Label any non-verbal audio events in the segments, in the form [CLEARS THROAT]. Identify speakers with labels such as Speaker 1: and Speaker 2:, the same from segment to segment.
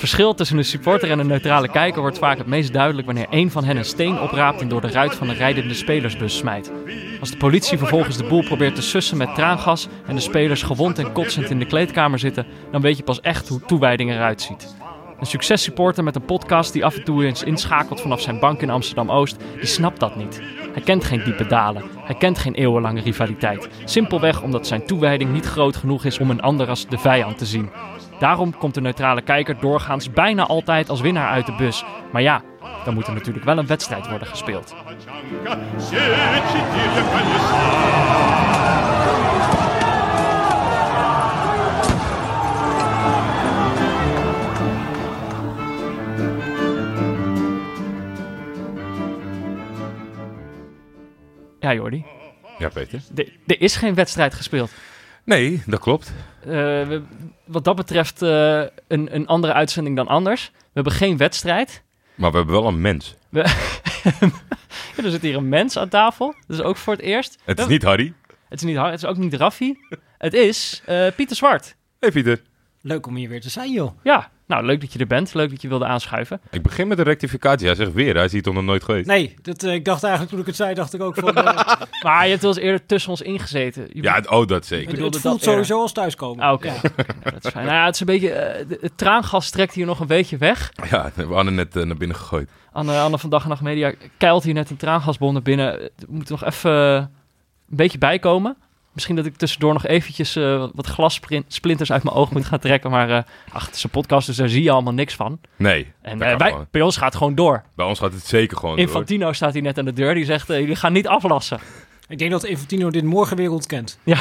Speaker 1: verschil tussen een supporter en een neutrale kijker wordt vaak het meest duidelijk wanneer een van hen een steen opraapt en door de ruit van een rijdende spelersbus smijt. Als de politie vervolgens de boel probeert te sussen met traangas en de spelers gewond en kotsend in de kleedkamer zitten, dan weet je pas echt hoe toewijding eruit ziet. Een successupporter met een podcast die af en toe eens inschakelt vanaf zijn bank in Amsterdam-Oost, die snapt dat niet. Hij kent geen diepe dalen. Hij kent geen eeuwenlange rivaliteit. Simpelweg omdat zijn toewijding niet groot genoeg is om een ander als de vijand te zien. Daarom komt de neutrale kijker doorgaans bijna altijd als winnaar uit de bus. Maar ja, dan moet er natuurlijk wel een wedstrijd worden gespeeld. Ja, Jordi.
Speaker 2: Ja, Peter.
Speaker 1: Er er is geen wedstrijd gespeeld.
Speaker 2: Nee, dat klopt.
Speaker 1: Eh, we- wat dat betreft eh, een, een andere uitzending dan anders. We hebben geen wedstrijd.
Speaker 2: Maar we hebben wel een mens. [LAUGHS]
Speaker 1: Ja, er zit hier een mens aan tafel. Dat is ook voor het eerst.
Speaker 2: Het is niet Harry.
Speaker 1: Het is niet het is ook niet Raffi. Het is eh, Pieter Zwart.
Speaker 2: Hey Pieter.
Speaker 3: Leuk om hier weer te zijn, joh.
Speaker 1: Ja, nou leuk dat je er bent. Leuk dat je wilde aanschuiven.
Speaker 2: Ik begin met een rectificatie. Hij zegt weer, hij is hier toch nog nooit geweest.
Speaker 3: Nee, dat, eh, ik dacht eigenlijk toen ik het zei, dacht ik ook van... [LAUGHS] eh,
Speaker 1: Maar je hebt wel eens eerder tussen ons ingezeten. Je
Speaker 2: Ja, oh, dat
Speaker 3: het,
Speaker 2: zeker.
Speaker 1: bedoelde
Speaker 3: het voelt
Speaker 1: dat eerder.
Speaker 3: sowieso als thuiskomen.
Speaker 1: Ah, oké.
Speaker 3: Ja.
Speaker 1: Ja, dat is fijn. Nou ja, het is een beetje... eh, de- het traangas trekt hier nog een beetje weg.
Speaker 2: Ja, we hadden net naar binnen gegooid.
Speaker 1: Anne, Anne van Dag en Nacht Media keilt hier net een traangasbon naar binnen. Er moet nog even een beetje bijkomen. Misschien dat ik tussendoor nog eventjes eh, wat- glassplinters uit mijn oog moet gaan trekken. Maar eh ach, het is een podcast, dus daar zie je allemaal niks van.
Speaker 2: Nee,
Speaker 1: En eh, bij ons gaat het gewoon door.
Speaker 2: Bij ons gaat het zeker gewoon door.
Speaker 1: Infantino staat hier net aan de deur. Die zegt, jullie gaan niet aflassen.
Speaker 3: Ik denk dat Infantino dit morgen weer ontkent. [LAUGHS]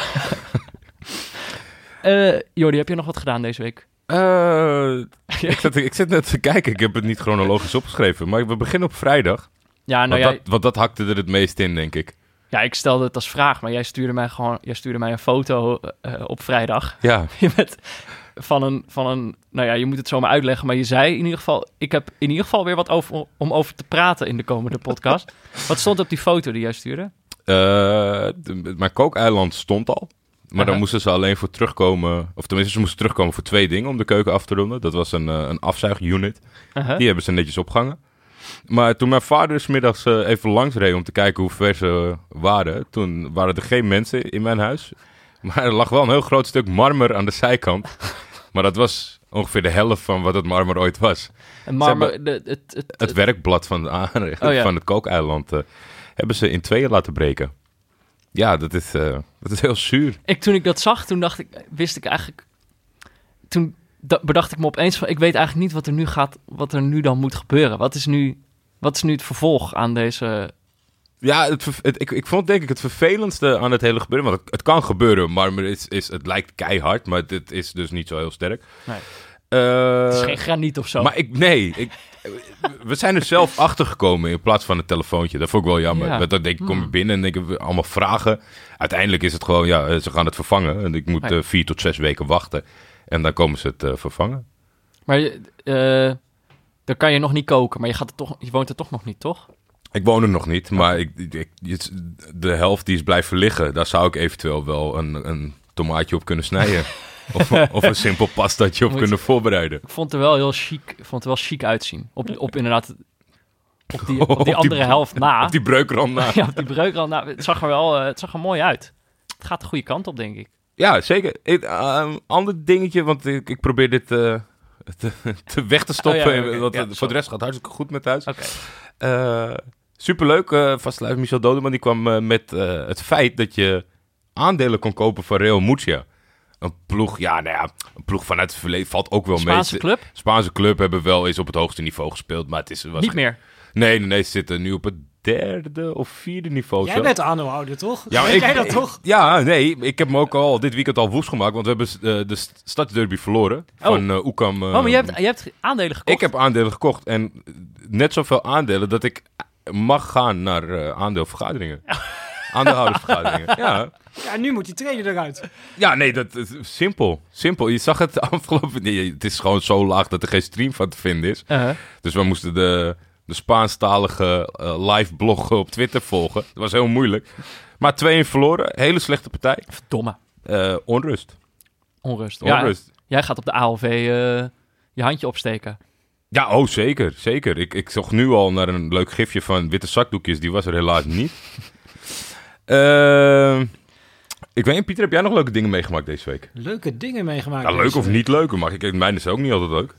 Speaker 1: Eh Jordi, heb je nog wat gedaan deze week?
Speaker 2: Eh, [LAUGHS] ik, zit, ik zit net te kijken. Ik heb het niet chronologisch opgeschreven. Maar we beginnen op vrijdag.
Speaker 1: Ja, nou
Speaker 2: want,
Speaker 1: ja,
Speaker 2: dat, want dat hakte er het meest in, denk ik.
Speaker 1: Ja, ik stelde het als vraag, maar jij stuurde mij gewoon jij stuurde mij een foto eh, op vrijdag.
Speaker 2: Ja, [LAUGHS]
Speaker 1: Je bent van een, van een, nou ja, je moet het zomaar uitleggen, maar je zei in ieder geval, ik heb in ieder geval weer wat over, om over te praten in de komende podcast. [LAUGHS] wat stond op die foto die jij stuurde?
Speaker 2: Eh, de- mijn kookeiland stond al. Maar
Speaker 1: Aha.
Speaker 2: dan moesten ze alleen voor terugkomen. Of tenminste, ze moesten terugkomen voor twee dingen om de keuken af te ronden. Dat was een, eh, een afzuigunit. Die hebben ze netjes opgehangen. Maar toen mijn vader 's middags eh, even langs reed om te kijken hoe ver ze waren, toen waren er geen mensen in mijn huis. [LAUGHS] Maar er lag wel een heel groot stuk marmer aan de zijkant. [LAUGHS] maar dat was ongeveer de helft van wat het marmer ooit was.
Speaker 1: En marmer, de, het, het, het,
Speaker 2: werkblad van, de aanrecht,
Speaker 1: Oh ja.
Speaker 2: van het kookeiland eh, hebben ze in tweeën laten breken. Ja, dat is, eh, dat is heel zuur.
Speaker 1: ik, toen ik dat zag, toen dacht ik, wist ik eigenlijk, toen bedacht ik me opeens van, ik weet eigenlijk niet wat er nu gaat, wat er nu dan moet gebeuren. Wat is nu, wat is nu het vervolg aan deze,
Speaker 2: Ja, het, ik, ik vond denk ik het vervelendste aan het hele gebeuren. Want het, het kan gebeuren, maar het, is, is, het lijkt keihard. Maar het is dus niet zo heel sterk.
Speaker 1: Nee.
Speaker 2: Eh,
Speaker 1: het is geen graniet of zo.
Speaker 2: Maar ik, nee, ik, we zijn er zelf [LAUGHS] achter gekomen in plaats van het telefoontje. Dat vond ik wel jammer.
Speaker 1: Ja.
Speaker 2: Dat, denk ik, kom je
Speaker 1: Hmm. binnen
Speaker 2: en denk ik allemaal vragen. Uiteindelijk is het gewoon, ja, ze gaan het vervangen. En ik moet eh, vier tot zes weken wachten. En dan komen ze het eh, vervangen.
Speaker 1: Maar je, eh, dan kan je nog niet koken, maar je, gaat er toch, je woont er toch nog niet, toch?
Speaker 2: Ik woon er nog niet, maar ik, de helft die is blijven liggen, daar zou ik eventueel wel een, een tomaatje op kunnen snijden. [LAUGHS] of, of een simpel pastaatje op
Speaker 1: Moet-
Speaker 2: kunnen voorbereiden.
Speaker 1: Ik vond het wel heel chic, ik vond het wel chic uitzien. Op, op inderdaad, op die, [LAUGHS] op die andere helft na.
Speaker 2: Op die breukrand na. [LAUGHS]
Speaker 1: Ja, op die breukrand. Nou, het zag er wel eh, het zag er mooi uit. Het gaat de goede kant op, denk ik.
Speaker 2: Ja, zeker. Ik, een ander dingetje, want ik, ik probeer dit eh, te, te weg te stoppen.
Speaker 1: Oh ja, Ja,
Speaker 2: eh,
Speaker 1: sorry.
Speaker 2: voor de rest gaat hartstikke goed met thuis.
Speaker 1: Oké.
Speaker 2: Eh, superleuk. eh vastluister Michel Dodeman die kwam met het feit dat je aandelen kon kopen van Real Murcia. Een ploeg, ja, nou ja, een ploeg vanuit het verleden valt ook wel
Speaker 1: Spaanse
Speaker 2: mee.
Speaker 1: club?
Speaker 2: Spaanse club hebben wel eens op het hoogste niveau gespeeld, maar het is was
Speaker 1: Niet meer.
Speaker 2: Nee, nee, nee, ze zitten nu op het derde of vierde niveau.
Speaker 3: Jij
Speaker 2: zo.
Speaker 3: bent aandeelhouder, toch?
Speaker 2: Ja, ik,
Speaker 3: jij dat toch?
Speaker 2: Ja, nee, ik heb hem ook al dit weekend al woest gemaakt, want we hebben eh, de st- stadsderby verloren van eh Oekam. eh,
Speaker 1: oh, maar je hebt, je hebt aandelen gekocht?
Speaker 2: ik heb aandelen gekocht en net zoveel aandelen dat ik mag gaan naar eh, aandeelvergaderingen. [LAUGHS] Aandeelhoudersvergaderingen. Ja.
Speaker 3: Ja, nu moet die trainer eruit.
Speaker 2: ja, nee, dat is simpel. Simpel. Je zag het [LAUGHS] afgelopen... Nee, het is gewoon zo laag dat er geen stream van te vinden is.
Speaker 1: Uh-huh.
Speaker 2: Dus we moesten de, de Spaanstalige eh, live blog op Twitter volgen. Dat was heel moeilijk. Maar 2-1 verloren. Hele slechte partij.
Speaker 1: Verdomme.
Speaker 2: Eh, onrust.
Speaker 1: Onrust. Ja,
Speaker 2: Onrust.
Speaker 1: jij gaat op de ALV... eh, je handje opsteken.
Speaker 2: Ja, oh zeker, zeker. Ik, ik zocht nu al naar een leuk gifje van witte zakdoekjes. Die was er helaas niet. [LAUGHS] Ehm, ik weet niet, Pieter, heb jij nog leuke dingen meegemaakt deze week?
Speaker 3: Leuke dingen meegemaakt.
Speaker 2: Ja, leuk of niet leuk, maar ik, mijn is ook niet altijd leuk.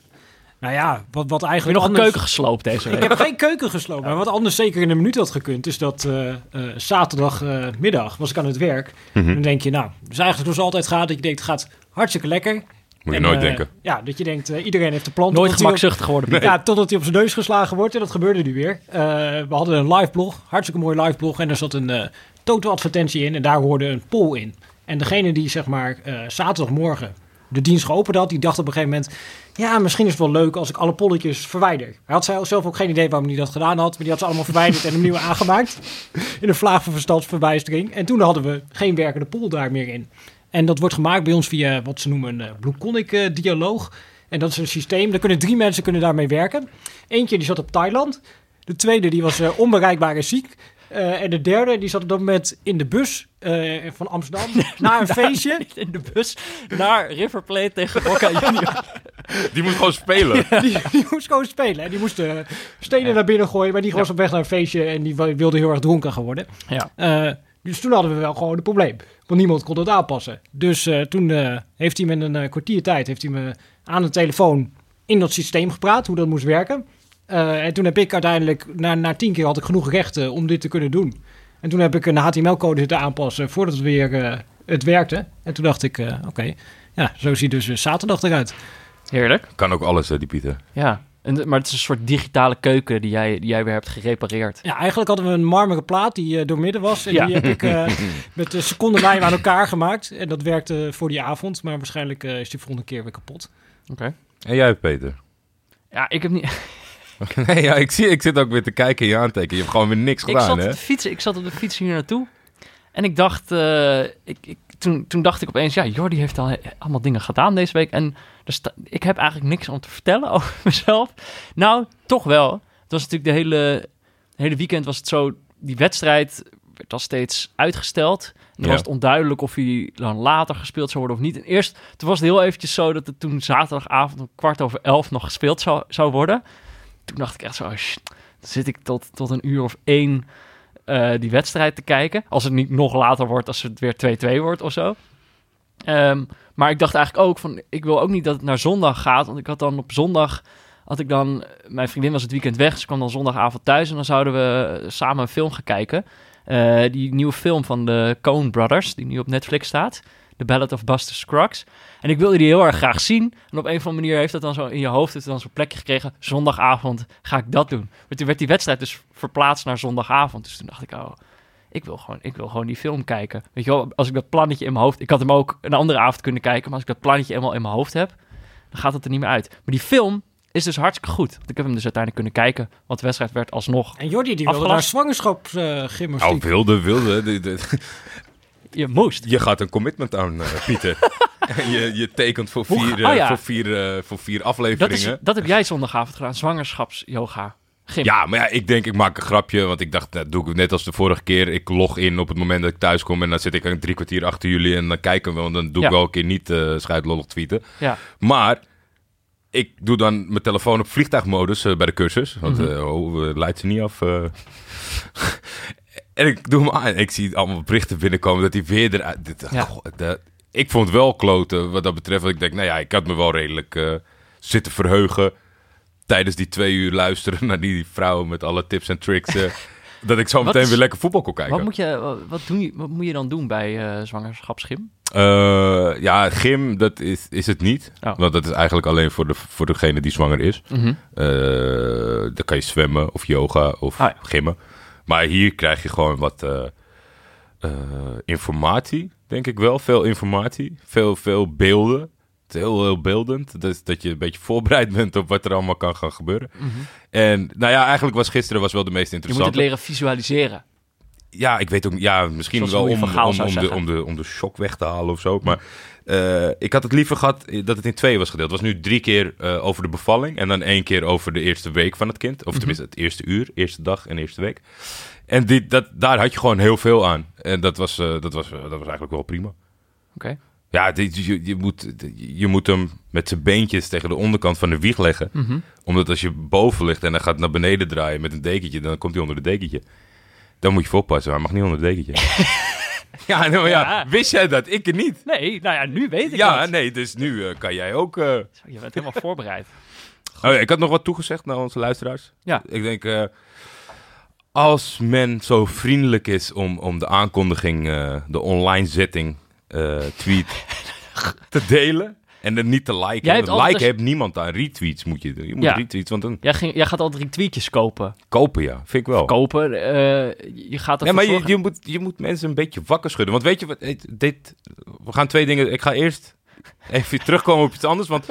Speaker 3: Nou ja, wat, wat
Speaker 1: Heb je
Speaker 3: eigenlijk
Speaker 1: nog een
Speaker 3: anders...
Speaker 1: keuken gesloopt deze
Speaker 3: Ik
Speaker 1: week?
Speaker 3: heb geen keuken gesloten. Maar wat anders zeker in een minuut had gekund, is dat eh, eh, zaterdagmiddag was ik aan het werk.
Speaker 2: Mhm.
Speaker 3: Dan denk je, nou, dus eigenlijk zoals het altijd gaat, dat je denkt, het gaat hartstikke lekker.
Speaker 2: Moet je
Speaker 3: En,
Speaker 2: nooit
Speaker 3: eh,
Speaker 2: denken.
Speaker 3: Ja, dat je denkt, iedereen heeft een plan.
Speaker 1: Nooit
Speaker 3: op-
Speaker 1: gemakzuchtig geworden.
Speaker 3: Ja, totdat hij op zijn neus geslagen wordt. En dat gebeurde nu weer. Eh, we hadden een live blog, hartstikke mooi live blog. En er zat een toto-advertentie in en daar hoorde een poll in. En degene die zeg maar eh, zaterdagmorgen de dienst geopend had, die dacht op een gegeven moment... Ja, misschien is het wel leuk als ik alle polletjes verwijder. Hij had zelf ook geen idee waarom hij dat gedaan had. Maar die had ze allemaal verwijderd en opnieuw [LAUGHS] aangemaakt. In een vlaag van verstandsverbijstering. En toen hadden we geen werkende poll daar meer in. En dat wordt gemaakt bij ons via wat ze noemen een uh, Blueconic-dialoog. en dat is een systeem, daar kunnen drie mensen kunnen daarmee werken. Eentje die zat op Thailand. De tweede die was eh, onbereikbaar en ziek. Eh, en de derde die zat op dat moment in de bus eh, van Amsterdam [LAUGHS] naar een feestje. [LAUGHS]
Speaker 1: In de bus naar River Plate tegen Boca [LAUGHS] Juniors.
Speaker 2: Die moet gewoon spelen.
Speaker 3: Die, die moest gewoon spelen. En die moest eh, stenen naar binnen gooien. Maar die was op weg naar een feestje en die wilde heel erg dronken gaan worden.
Speaker 1: Ja.
Speaker 3: Eh, dus toen hadden we wel gewoon een probleem. Want niemand kon het aanpassen. Dus eh, toen eh, heeft hij met een eh, kwartier tijd heeft hij me aan de telefoon in dat systeem gepraat, hoe dat moest werken. Eh, en toen heb ik uiteindelijk, na, na tien keer had ik genoeg rechten om dit te kunnen doen. En toen heb ik een HTML-code zitten aanpassen voordat het weer eh, het werkte. En toen dacht ik, eh, oké, ja, zo ziet dus zaterdag eruit.
Speaker 1: Heerlijk.
Speaker 2: Kan ook alles, hè, die Pieter.
Speaker 1: Ja. En, maar het is een soort digitale keuken die jij, die jij weer hebt gerepareerd.
Speaker 3: Ja, eigenlijk hadden we een marmeren plaat die eh, doormidden was. En
Speaker 1: Ja.
Speaker 3: die heb ik eh, [LAUGHS] met de secondenlijm aan elkaar gemaakt. En dat werkte voor die avond. Maar waarschijnlijk is die volgende keer weer kapot.
Speaker 1: Oké.
Speaker 2: En jij, Peter?
Speaker 1: Ja, ik heb niet... [LAUGHS] [LAUGHS]
Speaker 2: Nee, ja, ik, zie, ik zit ook weer te kijken in je aantekenen. Je hebt gewoon weer niks
Speaker 1: ik
Speaker 2: gedaan,
Speaker 1: zat
Speaker 2: hè?
Speaker 1: op de fiets, ik zat op de fiets hier naartoe. En ik dacht, eh, ik, ik, toen, toen dacht ik opeens, ja, Jordi heeft al allemaal dingen gedaan deze week. En sta- ik heb eigenlijk niks om te vertellen [LAUGHS] over mezelf. Nou, toch wel. Het was natuurlijk de hele, hele weekend was het zo, die wedstrijd werd al steeds uitgesteld. En dan
Speaker 2: Ja.
Speaker 1: was het onduidelijk of hij dan later gespeeld zou worden of niet. En eerst, toen was het heel eventjes zo dat het toen zaterdagavond om kwart over elf nog gespeeld zou, zou worden. Toen dacht ik echt zo, oh, dan zit ik tot, tot een uur of één eh, die wedstrijd te kijken. Als het niet nog later wordt, als het weer 2-2 wordt of zo. Ehm, maar ik dacht eigenlijk ook van, ik wil ook niet dat het naar zondag gaat. Want ik had dan op zondag, had ik dan, mijn vriendin was het weekend weg. Ze kwam dan zondagavond thuis en dan zouden we samen een film gaan kijken. Eh, die nieuwe film van de Coen Brothers, die nu op Netflix staat. The Ballad of Buster Scruggs. En ik wilde die heel erg graag zien. En op een of andere manier heeft dat dan zo in je hoofd het dan zo'n plekje gekregen. Zondagavond ga ik dat doen. Maar toen werd die wedstrijd dus verplaatst naar zondagavond. Dus toen dacht ik, oh, ik wil gewoon, ik wil gewoon die film kijken. Weet je wel, als ik dat plannetje in mijn hoofd... Ik had hem ook een andere avond kunnen kijken. Maar als ik dat plannetje eenmaal in mijn hoofd heb, dan gaat het er niet meer uit. Maar die film is dus hartstikke goed. Want ik heb hem dus uiteindelijk kunnen kijken. Want de wedstrijd werd alsnog...
Speaker 3: En Jordi die wilde
Speaker 1: Afgelast.
Speaker 3: naar zwangerschapsgymnastiek.
Speaker 2: Oh, wilde, wilde. [LAUGHS] De- de-
Speaker 1: Je moest.
Speaker 2: Je gaat een commitment aan, eh, Pieter. [LAUGHS] Je, je tekent voor vier,
Speaker 1: oh
Speaker 2: eh,
Speaker 1: ja.
Speaker 2: voor vier, eh, voor vier
Speaker 1: Dat,
Speaker 2: afleveringen.
Speaker 1: is, dat heb jij zondagavond gedaan. Zwangerschapsyoga. Gym.
Speaker 2: Ja, maar ja, ik denk, ik maak een grapje. Want ik dacht, dat doe ik net als de vorige keer. Ik log in op het moment dat ik thuis kom. En dan zit ik een drie kwartier achter jullie. En dan kijken we. Want dan doe ik wel een keer niet uh, scheidlollig tweeten.
Speaker 1: Ja.
Speaker 2: Maar ik doe dan mijn telefoon op vliegtuigmodus bij de cursus. Want eh, oh, leidt ze niet af. En ik doe hem aan. En ik zie allemaal berichten binnenkomen dat hij weer eruit... Dit,
Speaker 1: Ja.
Speaker 2: goh, de- ik vond het wel kloten wat dat betreft. Want ik denk, nou ja, ik had me wel redelijk eh, zitten verheugen... tijdens die twee uur luisteren [LAUGHS] naar die vrouw met alle tips en tricks... eh, [LAUGHS] dat ik zo meteen
Speaker 1: is-
Speaker 2: weer lekker voetbal kon kijken.
Speaker 1: Wat moet, je, wat, doen je, wat moet je dan doen bij eh zwangerschapsgym?
Speaker 2: Ja, gym, dat is, is het niet.
Speaker 1: Oh.
Speaker 2: Want dat is eigenlijk alleen voor, de, voor degene die zwanger is.
Speaker 1: Mhm.
Speaker 2: Dan kan je zwemmen of yoga of
Speaker 1: Ah, ja.
Speaker 2: gymmen. Maar hier krijg je gewoon wat eh, eh, informatie, denk ik wel. Veel informatie, veel, veel beelden. Het is heel, heel beeldend. Dus dat je een beetje voorbereid [LAUGHS] bent op wat er allemaal kan gaan gebeuren.
Speaker 1: Mhm.
Speaker 2: En nou ja, eigenlijk was gisteren was wel de meest
Speaker 1: Je moet
Speaker 2: interessante.
Speaker 1: het leren visualiseren.
Speaker 2: Ja, ik weet ook ja, misschien
Speaker 1: Zoals
Speaker 2: wel om, om, om, de, om, de, om de shock weg te halen of zo. Maar eh, ik had het liever gehad dat het in twee was gedeeld. Het was nu drie keer eh, over de bevalling en dan één keer over de eerste week van het kind. Of tenminste het eerste uur, eerste dag en eerste week. En die, dat, daar had je gewoon heel veel aan. En dat was, eh, dat was, dat was eigenlijk wel prima.
Speaker 1: Oké.
Speaker 2: Ja, dit- je, je, moet, je moet hem met zijn beentjes tegen de onderkant van de wieg leggen.
Speaker 1: Mhm.
Speaker 2: Omdat als je boven ligt en hij gaat naar beneden draaien met een dekentje, dan komt hij onder het dekentje. Dan moet je voor oppassen, hij mag niet onder het dekentje. [LAUGHS] [LAUGHS] ja, nou, ja,
Speaker 1: Ja.
Speaker 2: wist jij dat? Ik niet.
Speaker 1: Nee, nou ja, nu weet ik
Speaker 2: Ja,
Speaker 1: het.
Speaker 2: nee, dus nu eh, kan jij ook... eh,
Speaker 1: Je bent helemaal voorbereid. [LAUGHS]
Speaker 2: Oh, ja, ik had nog wat toegezegd naar onze luisteraars.
Speaker 1: Ja.
Speaker 2: Ik denk, eh, als men zo vriendelijk is om, om de aankondiging, de online zetting, tweet [LAUGHS] te delen en er niet te liken.
Speaker 1: Jij hebt
Speaker 2: Want
Speaker 1: altijd
Speaker 2: heeft niemand aan. Retweets moet je doen. Je moet
Speaker 1: Ja.
Speaker 2: retweets, want dan
Speaker 1: Jij, ging, jij gaat altijd retweetjes kopen.
Speaker 2: kopen, ja. Vind ik wel.
Speaker 1: Kopen, eh, je gaat
Speaker 2: Ja,
Speaker 1: ervoor
Speaker 2: maar je, je, moet, je moet mensen een beetje wakker schudden. Want weet je wat, dit, dit- we gaan twee dingen, ik ga eerst even [LAUGHS] terugkomen op iets anders, want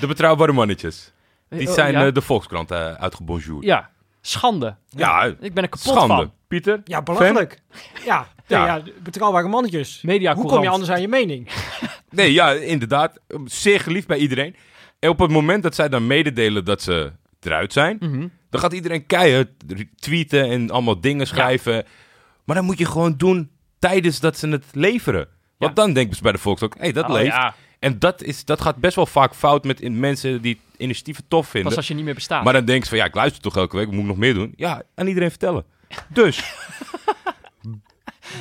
Speaker 2: de betrouwbare mannetjes, die
Speaker 1: Oh,
Speaker 2: zijn
Speaker 1: ja?
Speaker 2: eh, de Volkskrant uh, uitgebonjourd.
Speaker 1: Ja, schande.
Speaker 2: Ja,
Speaker 1: Ik ben er kapot
Speaker 2: schande.
Speaker 1: van.
Speaker 2: Pieter?
Speaker 3: Ja, belachelijk. Ja,
Speaker 2: Ja.
Speaker 3: ja. ja, betrouwbare mannetjes.
Speaker 1: Media
Speaker 3: Hoe kom je anders aan je mening? [LAUGHS]
Speaker 2: Nee, ja, inderdaad. Zeer geliefd bij iedereen. En op het moment dat zij dan mededelen dat ze eruit zijn,
Speaker 1: Mhm.
Speaker 2: dan gaat iedereen keihard tweeten en allemaal dingen schrijven. Maar dan moet je gewoon doen tijdens dat ze het leveren. Want
Speaker 1: Ja.
Speaker 2: dan denken ze bij de Volkskrant, hé, hey, dat
Speaker 1: Oh,
Speaker 2: leeft.
Speaker 1: ja,
Speaker 2: En dat, is, dat gaat best wel vaak fout met in- mensen die initiatieven tof vinden.
Speaker 1: pas als je niet meer bestaat.
Speaker 2: Maar dan denken ze van, ja, ik luister toch elke week, moet ik nog meer doen? Ja, aan iedereen vertellen. [LAUGHS] Dus,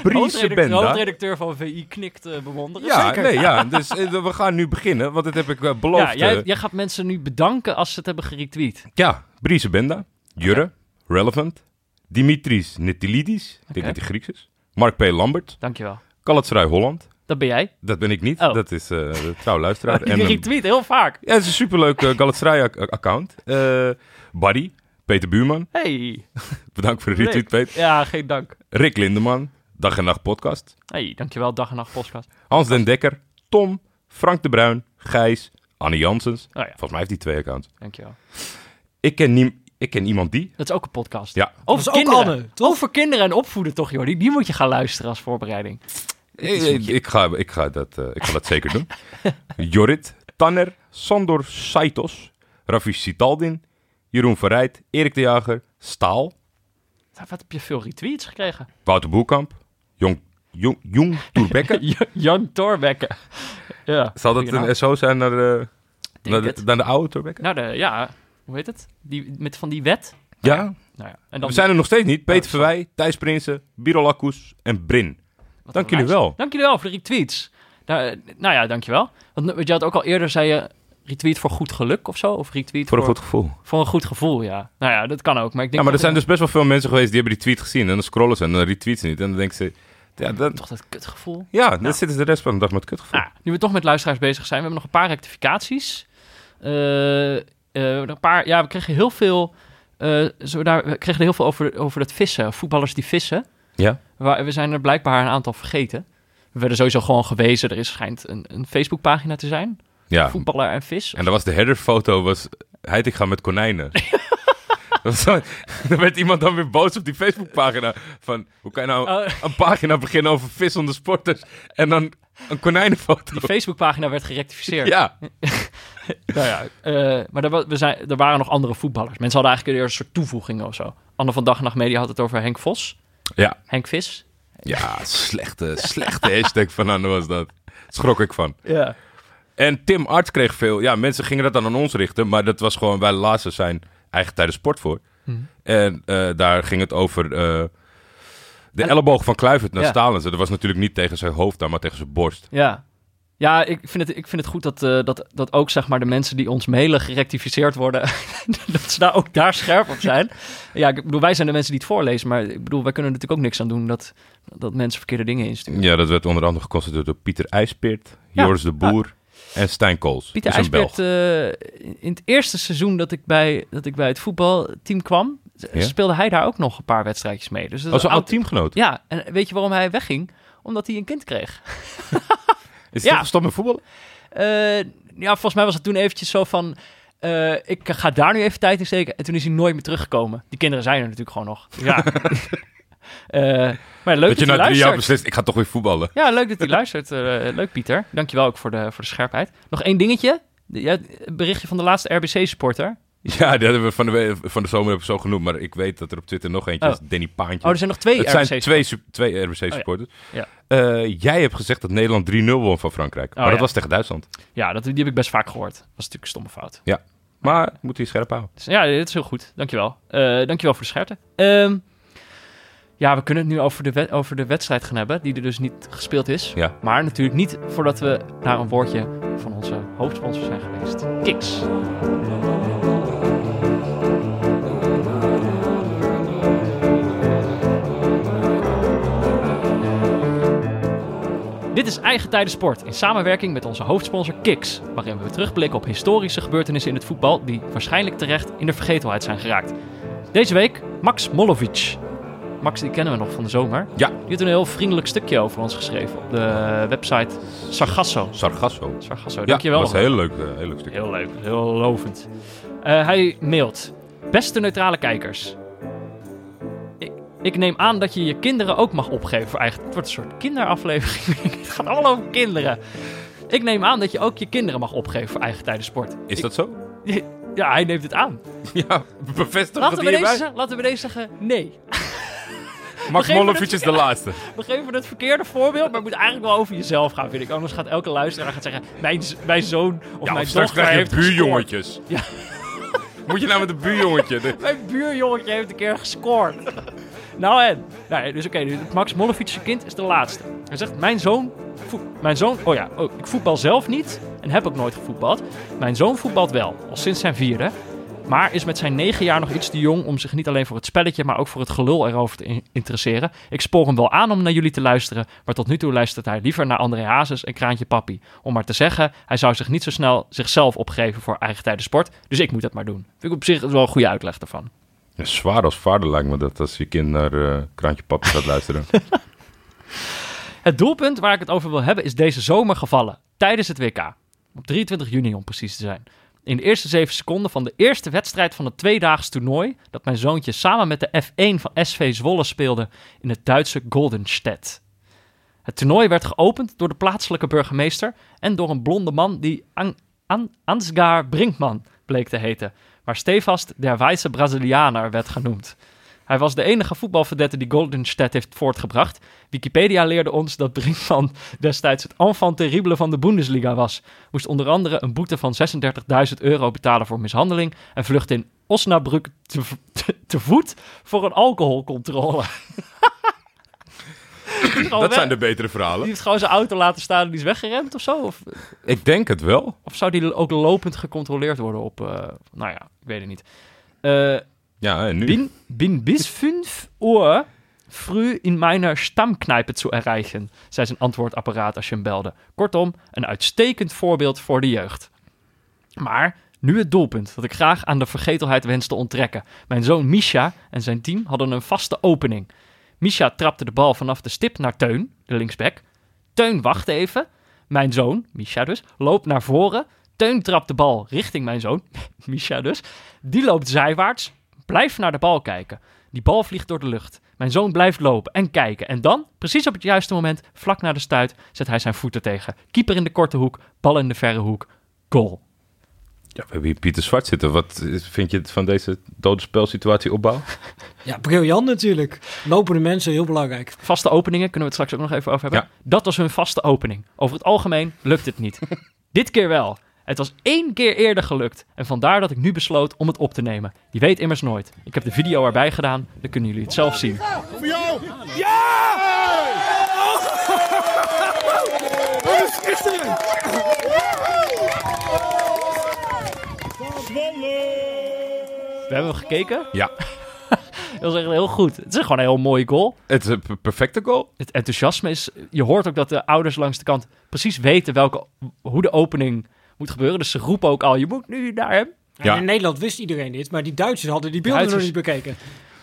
Speaker 2: Briese
Speaker 1: hoofdredacteur,
Speaker 2: Benda.
Speaker 1: hoofdredacteur van VI knikt uh, bewonderen.
Speaker 2: Ja,
Speaker 1: Zeker.
Speaker 2: nee, ja, dus eh, we gaan nu beginnen, want dat heb ik eh, beloofd.
Speaker 1: Ja, jij,
Speaker 2: eh.
Speaker 1: jij gaat mensen nu bedanken als ze het hebben geretweet.
Speaker 2: Ja, Briese Benda, Jurre, Relevant, Dimitris Netilidis, ik denk dat hij Grieks is, Mark P. Lambert,
Speaker 1: Dankjewel.
Speaker 2: Galatasaray Holland,
Speaker 1: Dat ben jij.
Speaker 2: dat ben ik niet,
Speaker 1: Oh.
Speaker 2: dat is eh de trouw luisteraar. [LAUGHS]
Speaker 1: Je
Speaker 2: En, eh,
Speaker 1: retweet heel vaak.
Speaker 2: ja, het is een superleuk eh, Galatasaray-account. Eh Buddy, Peter Buurman,
Speaker 1: Hey. [LAUGHS]
Speaker 2: bedankt voor de retweet,
Speaker 1: Rick.
Speaker 2: Peter.
Speaker 1: Ja, geen dank.
Speaker 2: Rick Lindeman, Dag en Nacht Podcast,
Speaker 1: Hey, dankjewel. Dag en nacht podcast.
Speaker 2: Hans den Dekker, Tom, Frank de Bruin, Gijs, Anne Janssens.
Speaker 1: Oh ja,
Speaker 2: Volgens mij heeft hij twee accounts.
Speaker 1: dankjewel.
Speaker 2: Ik ken, niem- ik ken iemand die.
Speaker 1: Dat is ook een podcast.
Speaker 2: Ja,
Speaker 1: Over
Speaker 3: is ook
Speaker 1: kinderen.
Speaker 3: Anne, toch?
Speaker 1: Over kinderen en opvoeden toch, joh. Die, die moet je gaan luisteren als voorbereiding.
Speaker 2: Ik, ik, ik ga, ik, ga dat, eh, ik ga dat zeker doen. [LAUGHS] Jorrit, Tanner, Sandor Saitos, Rafi Sitaldin, Jeroen Verrijt, Erik de Jager, Staal,
Speaker 1: Wat heb je veel retweets gekregen?
Speaker 2: Wouter Boerkamp, Jong, Jong, Jong Toerbekke. [LAUGHS]
Speaker 1: Jan Torbekke. Ja.
Speaker 2: Zal dat een SO zijn naar de, naar de,
Speaker 1: het.
Speaker 2: naar de oude Toerbekke?
Speaker 1: Nou, de, ja, hoe heet het? Die, met van die wet.
Speaker 2: ja,
Speaker 1: Nou ja. En dan
Speaker 2: we zijn er nog steeds niet. Peter
Speaker 1: Oh,
Speaker 2: Verwij, Thijs Prinsen, Birol Akkoes en Brin.
Speaker 1: Wat
Speaker 2: Dank jullie wel.
Speaker 1: Dank jullie wel voor de retweets. Nou, nou ja, dankjewel. Want want je had ook al eerder, zei je, retweet voor goed geluk of zo? Of retweet
Speaker 2: Voor een goed gevoel.
Speaker 1: voor een goed gevoel, ja. Nou ja, dat kan ook. Maar ik denk
Speaker 2: Ja, maar er zijn dus best wel veel mensen geweest die hebben die tweet gezien. En dan scrollen ze en dan retweeten ze niet. En dan denken ze, ja, dan,
Speaker 1: toch dat kutgevoel.
Speaker 2: ja dan zitten de rest van de dag met kutgevoel.
Speaker 1: Nou, nu we toch met luisteraars bezig zijn, we hebben nog een paar rectificaties. Eh, eh, een paar, ja, we kregen heel veel, eh, zo daar, we kregen heel veel over, over het vissen, voetballers die vissen.
Speaker 2: Ja?
Speaker 1: Waar, we zijn er blijkbaar een aantal vergeten. We werden sowieso gewoon gewezen, er is schijnt een, een Facebookpagina te zijn.
Speaker 2: Ja,
Speaker 1: Voetballer en vis.
Speaker 2: En dan was de headerfoto, was Heitinga met konijnen. [LAUGHS] [LAUGHS] Dan werd iemand dan weer boos op die Facebookpagina. Van, hoe kan je nou
Speaker 1: Oh,
Speaker 2: een pagina beginnen over vissende sporters en dan een konijnenfoto?
Speaker 1: die Facebookpagina werd gerectificeerd.
Speaker 2: Ja, [LAUGHS]
Speaker 1: Nou ja, eh, maar er, we zijn, er waren nog andere voetballers. Mensen hadden eigenlijk een soort toevoegingen of zo. Anne van Dag en Nacht Media had het over Henk Vos.
Speaker 2: ja.
Speaker 1: Henk Vis.
Speaker 2: Ja, slechte, slechte hashtag van Anne was dat. Schrok ik van.
Speaker 1: Ja.
Speaker 2: En Tim Arts kreeg veel. Ja, mensen gingen dat dan aan ons richten. Maar dat was gewoon, wij lazen zijn eigen tijdens sport voor.
Speaker 1: Mhm.
Speaker 2: En eh, daar ging het over eh, de
Speaker 1: En-
Speaker 2: elleboog van Kluivert naar
Speaker 1: Ja.
Speaker 2: Stalens. Dat was natuurlijk niet tegen zijn hoofd dan, maar tegen zijn borst.
Speaker 1: Ja. Ja, ik vind het, ik vind het goed dat, eh, dat, dat ook zeg maar, de mensen die ons mailen gerectificeerd worden, [LAUGHS] dat ze daar ook daar scherp op zijn. [LAUGHS] Ja, ik bedoel, wij zijn de mensen die het voorlezen, maar ik bedoel, wij kunnen er natuurlijk ook niks aan doen dat, dat mensen verkeerde dingen insturen.
Speaker 2: Ja, dat werd onder andere geconstateerd door Pieter IJspeert,
Speaker 1: Ja.
Speaker 2: Joris de Boer en Stijn Kools.
Speaker 1: Pieter IJsbeert, eh, in het eerste seizoen dat ik bij, dat ik bij het voetbalteam kwam,
Speaker 2: Ja?
Speaker 1: speelde hij daar ook nog een paar wedstrijdjes mee. Dus dat
Speaker 2: Was een
Speaker 1: een
Speaker 2: oud teamgenoot.
Speaker 1: Ja, en weet je waarom hij wegging? Omdat hij een kind kreeg. [LAUGHS]
Speaker 2: Is hij
Speaker 1: Ja.
Speaker 2: gestopt met voetballen?
Speaker 1: Eh, ja, volgens mij was het toen eventjes zo van... eh, ik ga daar nu even tijd in steken. En toen is hij nooit meer teruggekomen. Die kinderen zijn er natuurlijk gewoon nog. [LAUGHS] Ja. Eh, maar leuk dat,
Speaker 2: Dat je
Speaker 1: hij
Speaker 2: na drie jaar beslist, ik ga toch weer voetballen.
Speaker 1: Ja, leuk dat hij luistert. Eh, leuk, Pieter. Dankjewel ook voor de, voor de scherpheid. Nog één dingetje. Ja, berichtje van de laatste RBC-supporter.
Speaker 2: Ja, die hadden we van de, van de zomer zo genoemd. Maar ik weet dat er op Twitter nog eentje
Speaker 1: Oh.
Speaker 2: is. Danny Paantje.
Speaker 1: Oh, er zijn nog twee
Speaker 2: het zijn twee, twee RBC-supporters.
Speaker 1: Ja.
Speaker 2: jij hebt gezegd dat Nederland 3-0 won van Frankrijk. maar
Speaker 1: Oh,
Speaker 2: dat
Speaker 1: ja.
Speaker 2: was tegen Duitsland.
Speaker 1: Ja, dat, die heb ik best vaak gehoord. Dat was natuurlijk een stomme fout.
Speaker 2: Maar moet hij scherp houden.
Speaker 1: Dus, ja, dit is heel goed. Dankjewel. Eh dankjewel voor de scherpte. Ehm, ja, we kunnen het nu over de, over de wedstrijd gaan hebben, die er dus niet gespeeld is.
Speaker 2: Ja.
Speaker 1: Maar natuurlijk niet voordat we naar een woordje van onze hoofdsponsor zijn geweest. Kiks. Dit is Eigen Tijden Sport in samenwerking met onze hoofdsponsor Kiks, waarin we terugblikken op historische gebeurtenissen in het voetbal die waarschijnlijk terecht in de vergetelheid zijn geraakt. Deze week Max Molovic. Max, die kennen we nog van de zomer.
Speaker 2: Ja.
Speaker 1: Die heeft een heel vriendelijk stukje over ons geschreven op de website Sargasso.
Speaker 2: Sargasso.
Speaker 1: Sargasso,
Speaker 2: Ja,
Speaker 1: dankjewel.
Speaker 2: dat was een heel leuk, eh, heel leuk stukje.
Speaker 1: Heel leuk, heel lovend. Eh, hij mailt. Beste neutrale kijkers. Ik, ik neem aan dat je je kinderen ook mag opgeven voor eigen... Het wordt een soort kinderaflevering. [LAUGHS] het gaat allemaal over kinderen. Ik neem aan dat je ook je kinderen mag opgeven voor eigen tijden sport.
Speaker 2: Is
Speaker 1: Ik-
Speaker 2: dat zo? [LAUGHS]
Speaker 1: Ja, hij neemt het aan.
Speaker 2: Ja, bevestig
Speaker 1: Laten
Speaker 2: het
Speaker 1: deze,
Speaker 2: hierbij.
Speaker 1: zeggen- laten we deze zeggen nee.
Speaker 2: Max Molovic
Speaker 1: het-
Speaker 2: is de laatste.
Speaker 1: We geven het verkeerde voorbeeld, maar het moet eigenlijk wel over jezelf gaan, vind ik. Anders gaat elke luisteraar gaat zeggen... Mijn, mijn zoon of
Speaker 2: Ja,
Speaker 1: mijn
Speaker 2: of
Speaker 1: dochter
Speaker 2: krijg je
Speaker 1: heeft
Speaker 2: buurjongetjes.
Speaker 1: Ja. [LAUGHS]
Speaker 2: Moet je nou met een buurjongetje? De- [LAUGHS]
Speaker 1: Mijn buurjongetje heeft een keer gescoord. nou en? Nou, ja, dus oké, dus Max Mollevic kind is de laatste. Hij zegt, mijn zoon... mijn zoon... Oh ja, oh, ik voetbal zelf niet en heb ook nooit gevoetbald. Mijn zoon voetbalt wel, al sinds zijn vierde. Maar is met zijn negen jaar nog iets te jong om zich niet alleen voor het spelletje, maar ook voor het gelul erover te in- interesseren. Ik spoor hem wel aan om naar jullie te luisteren, maar tot nu toe luistert hij liever naar André Hazes en Kraantje Papi. Om maar te zeggen, hij zou zich niet zo snel zichzelf opgeven voor eigen tijden sport, dus ik moet dat maar doen. Vind ik op zich wel een goede uitleg daarvan.
Speaker 2: Ja, zwaar als vader lijkt me dat als je kind naar eh, Kraantje Papi gaat luisteren. [LAUGHS]
Speaker 1: Het doelpunt waar ik het over wil hebben is deze zomer gevallen, tijdens het WK. Op 23 juni om precies te zijn. In de eerste zeven seconden van de eerste wedstrijd van het tweedaags toernooi... dat mijn zoontje samen met de F1 van SV Zwolle speelde in het Duitse Goldenstedt. Het toernooi werd geopend door de plaatselijke burgemeester... en door een blonde man die An An Ansgar Brinkman bleek te heten... maar stevast der wijze Brazilianer werd genoemd. Hij was de enige voetbalverdette die Goldenstedt heeft voortgebracht. Wikipedia leerde ons dat Brinkman destijds het enfant terrible van de Bundesliga was. Moest onder andere een boete van 36.000 euro betalen voor mishandeling en vlucht in Osnabrück te, v- te, te voet voor een alcoholcontrole. Die [LAUGHS]
Speaker 2: Dat zijn de betere
Speaker 1: Die
Speaker 2: verhalen.
Speaker 1: heeft gewoon zijn auto laten staan en die is weggerend of zo? Of,
Speaker 2: Ik denk het wel.
Speaker 1: of zou die ook lopend gecontroleerd worden op... eh, nou ja, ik weet het niet. Eh,
Speaker 2: Ja, nu?
Speaker 1: bin, bin bis 5 Uhr früh in meiner Stammkneipe zu erreichen, zei zijn antwoordapparaat als je hem belde. Kortom, een uitstekend voorbeeld voor de jeugd. Maar nu het doelpunt dat ik graag aan de vergetelheid wens te onttrekken. Mijn zoon Misha en zijn team hadden een vaste opening. Misha trapte de bal vanaf de stip naar Teun, de linksback. Teun wacht even. Mijn zoon, Misha dus, loopt naar voren. Teun trapt de bal richting mijn zoon, [LAUGHS] Misha dus. Die loopt zijwaarts, blijft naar de bal kijken. Die bal vliegt door de lucht. Mijn zoon blijft lopen en kijken. En dan, precies op het juiste moment, vlak na de stuit, zet hij zijn voeten tegen. Keeper in de korte hoek, bal in de verre hoek. Goal.
Speaker 2: Ja, we hebben hier Pieter Zwart zitten. Wat vind je van deze dode spelsituatie opbouw? [LAUGHS]
Speaker 3: Ja, briljant natuurlijk. Lopende mensen, heel belangrijk.
Speaker 1: Vaste openingen, kunnen we het straks ook nog even over hebben. Dat was hun vaste opening. Over het algemeen lukt het niet. [LAUGHS] Dit keer wel. Het was één keer eerder gelukt. En vandaar dat ik nu besloot om het op te nemen. Je weet immers nooit. Ik heb de video erbij gedaan. Dan kunnen jullie het zelf zien.
Speaker 4: Voor jou! Ja! Dat is schitterend!
Speaker 1: We hebben hem gekeken.
Speaker 2: Ja. [LAUGHS]
Speaker 1: Dat was echt heel goed. Het is gewoon een heel mooie goal.
Speaker 2: Het is een per- perfecte goal.
Speaker 1: Het enthousiasme is... Je hoort ook dat de ouders langs de kant precies weten welke, hoe de opening moet gebeuren. Dus ze roepen ook al, je moet nu naar hem.
Speaker 2: Ja.
Speaker 3: in Nederland wist iedereen dit, maar die Duitsers hadden die beelden
Speaker 1: Duitsers-
Speaker 3: nog niet bekeken.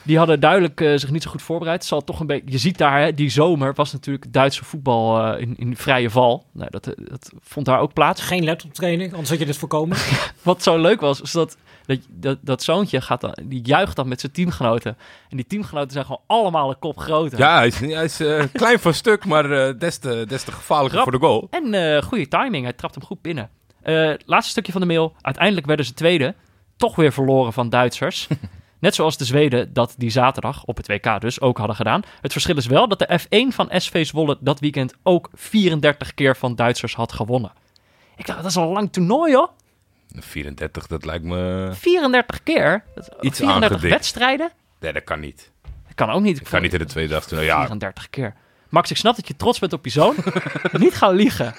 Speaker 1: Die hadden duidelijk eh, zich niet zo goed voorbereid. Zal toch een beetje, je ziet daar, hè, die zomer was natuurlijk Duitse voetbal eh, in, in vrije val. Nou, dat, eh, dat vond daar ook plaats.
Speaker 3: Geen laptop training, anders had je dit voorkomen. [LAUGHS]
Speaker 1: Wat zo leuk was, is dat dat, dat, dat zoontje gaat dan, die juicht dan met zijn teamgenoten. En die teamgenoten zijn gewoon allemaal een kop groter.
Speaker 2: Ja, hij is, hij is [LAUGHS] klein van stuk, maar des, te, des te gevaarlijker
Speaker 1: Grap.
Speaker 2: voor de goal.
Speaker 1: En eh goede timing, hij trapt hem goed binnen. Eh, laatste stukje van de mail. Uiteindelijk werden ze tweede. toch weer verloren van Duitsers. [LAUGHS] Net zoals de Zweden dat die zaterdag, op het WK dus, ook hadden gedaan. Het verschil is wel dat de F1 van SV Zwolle dat weekend ook 34 keer van Duitsers had gewonnen. Ik dacht, dat is al een lang toernooi hoor.
Speaker 2: 34, dat lijkt me...
Speaker 1: 34 keer? Dat-
Speaker 2: Iets
Speaker 1: 34
Speaker 2: aangedikt.
Speaker 1: wedstrijden?
Speaker 2: Nee, dat kan niet.
Speaker 1: Dat kan ook niet.
Speaker 2: Ik kan niet in de tweede dag toernooi. Ja,
Speaker 1: 34 keer. Max, ik snap dat je trots bent op je zoon. [LAUGHS] niet gaan liegen.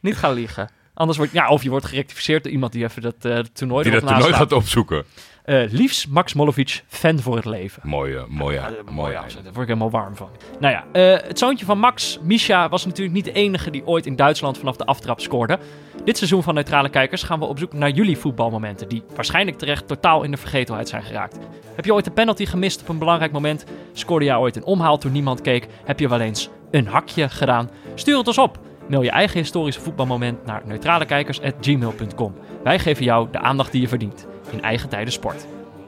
Speaker 1: Niet gaan liegen. Anders wordt, ja, of je wordt gerectificeerd door iemand die even dat eh, toernooi
Speaker 2: die dat toernooi gaat opzoeken.
Speaker 1: Eh, liefst Max Molovic, fan voor het leven.
Speaker 2: Mooie, mooie,
Speaker 1: Ja,
Speaker 2: mooie.
Speaker 1: Daar word ik helemaal warm van. Nou ja, eh, het zoontje van Max, Misha, was natuurlijk niet de enige die ooit in Duitsland vanaf de aftrap scoorde. Dit seizoen van Neutrale Kijkers gaan we op zoek naar jullie voetbalmomenten, die waarschijnlijk terecht totaal in de vergetelheid zijn geraakt. Heb je ooit een penalty gemist op een belangrijk moment? Scoorde jij ooit een omhaal toen niemand keek? Heb je wel eens een hakje gedaan? Stuur het ons op. Mail je eigen historische voetbalmoment naar neutralekijkers.gmail.com. Wij geven jou de aandacht die je verdient in eigen tijden sport.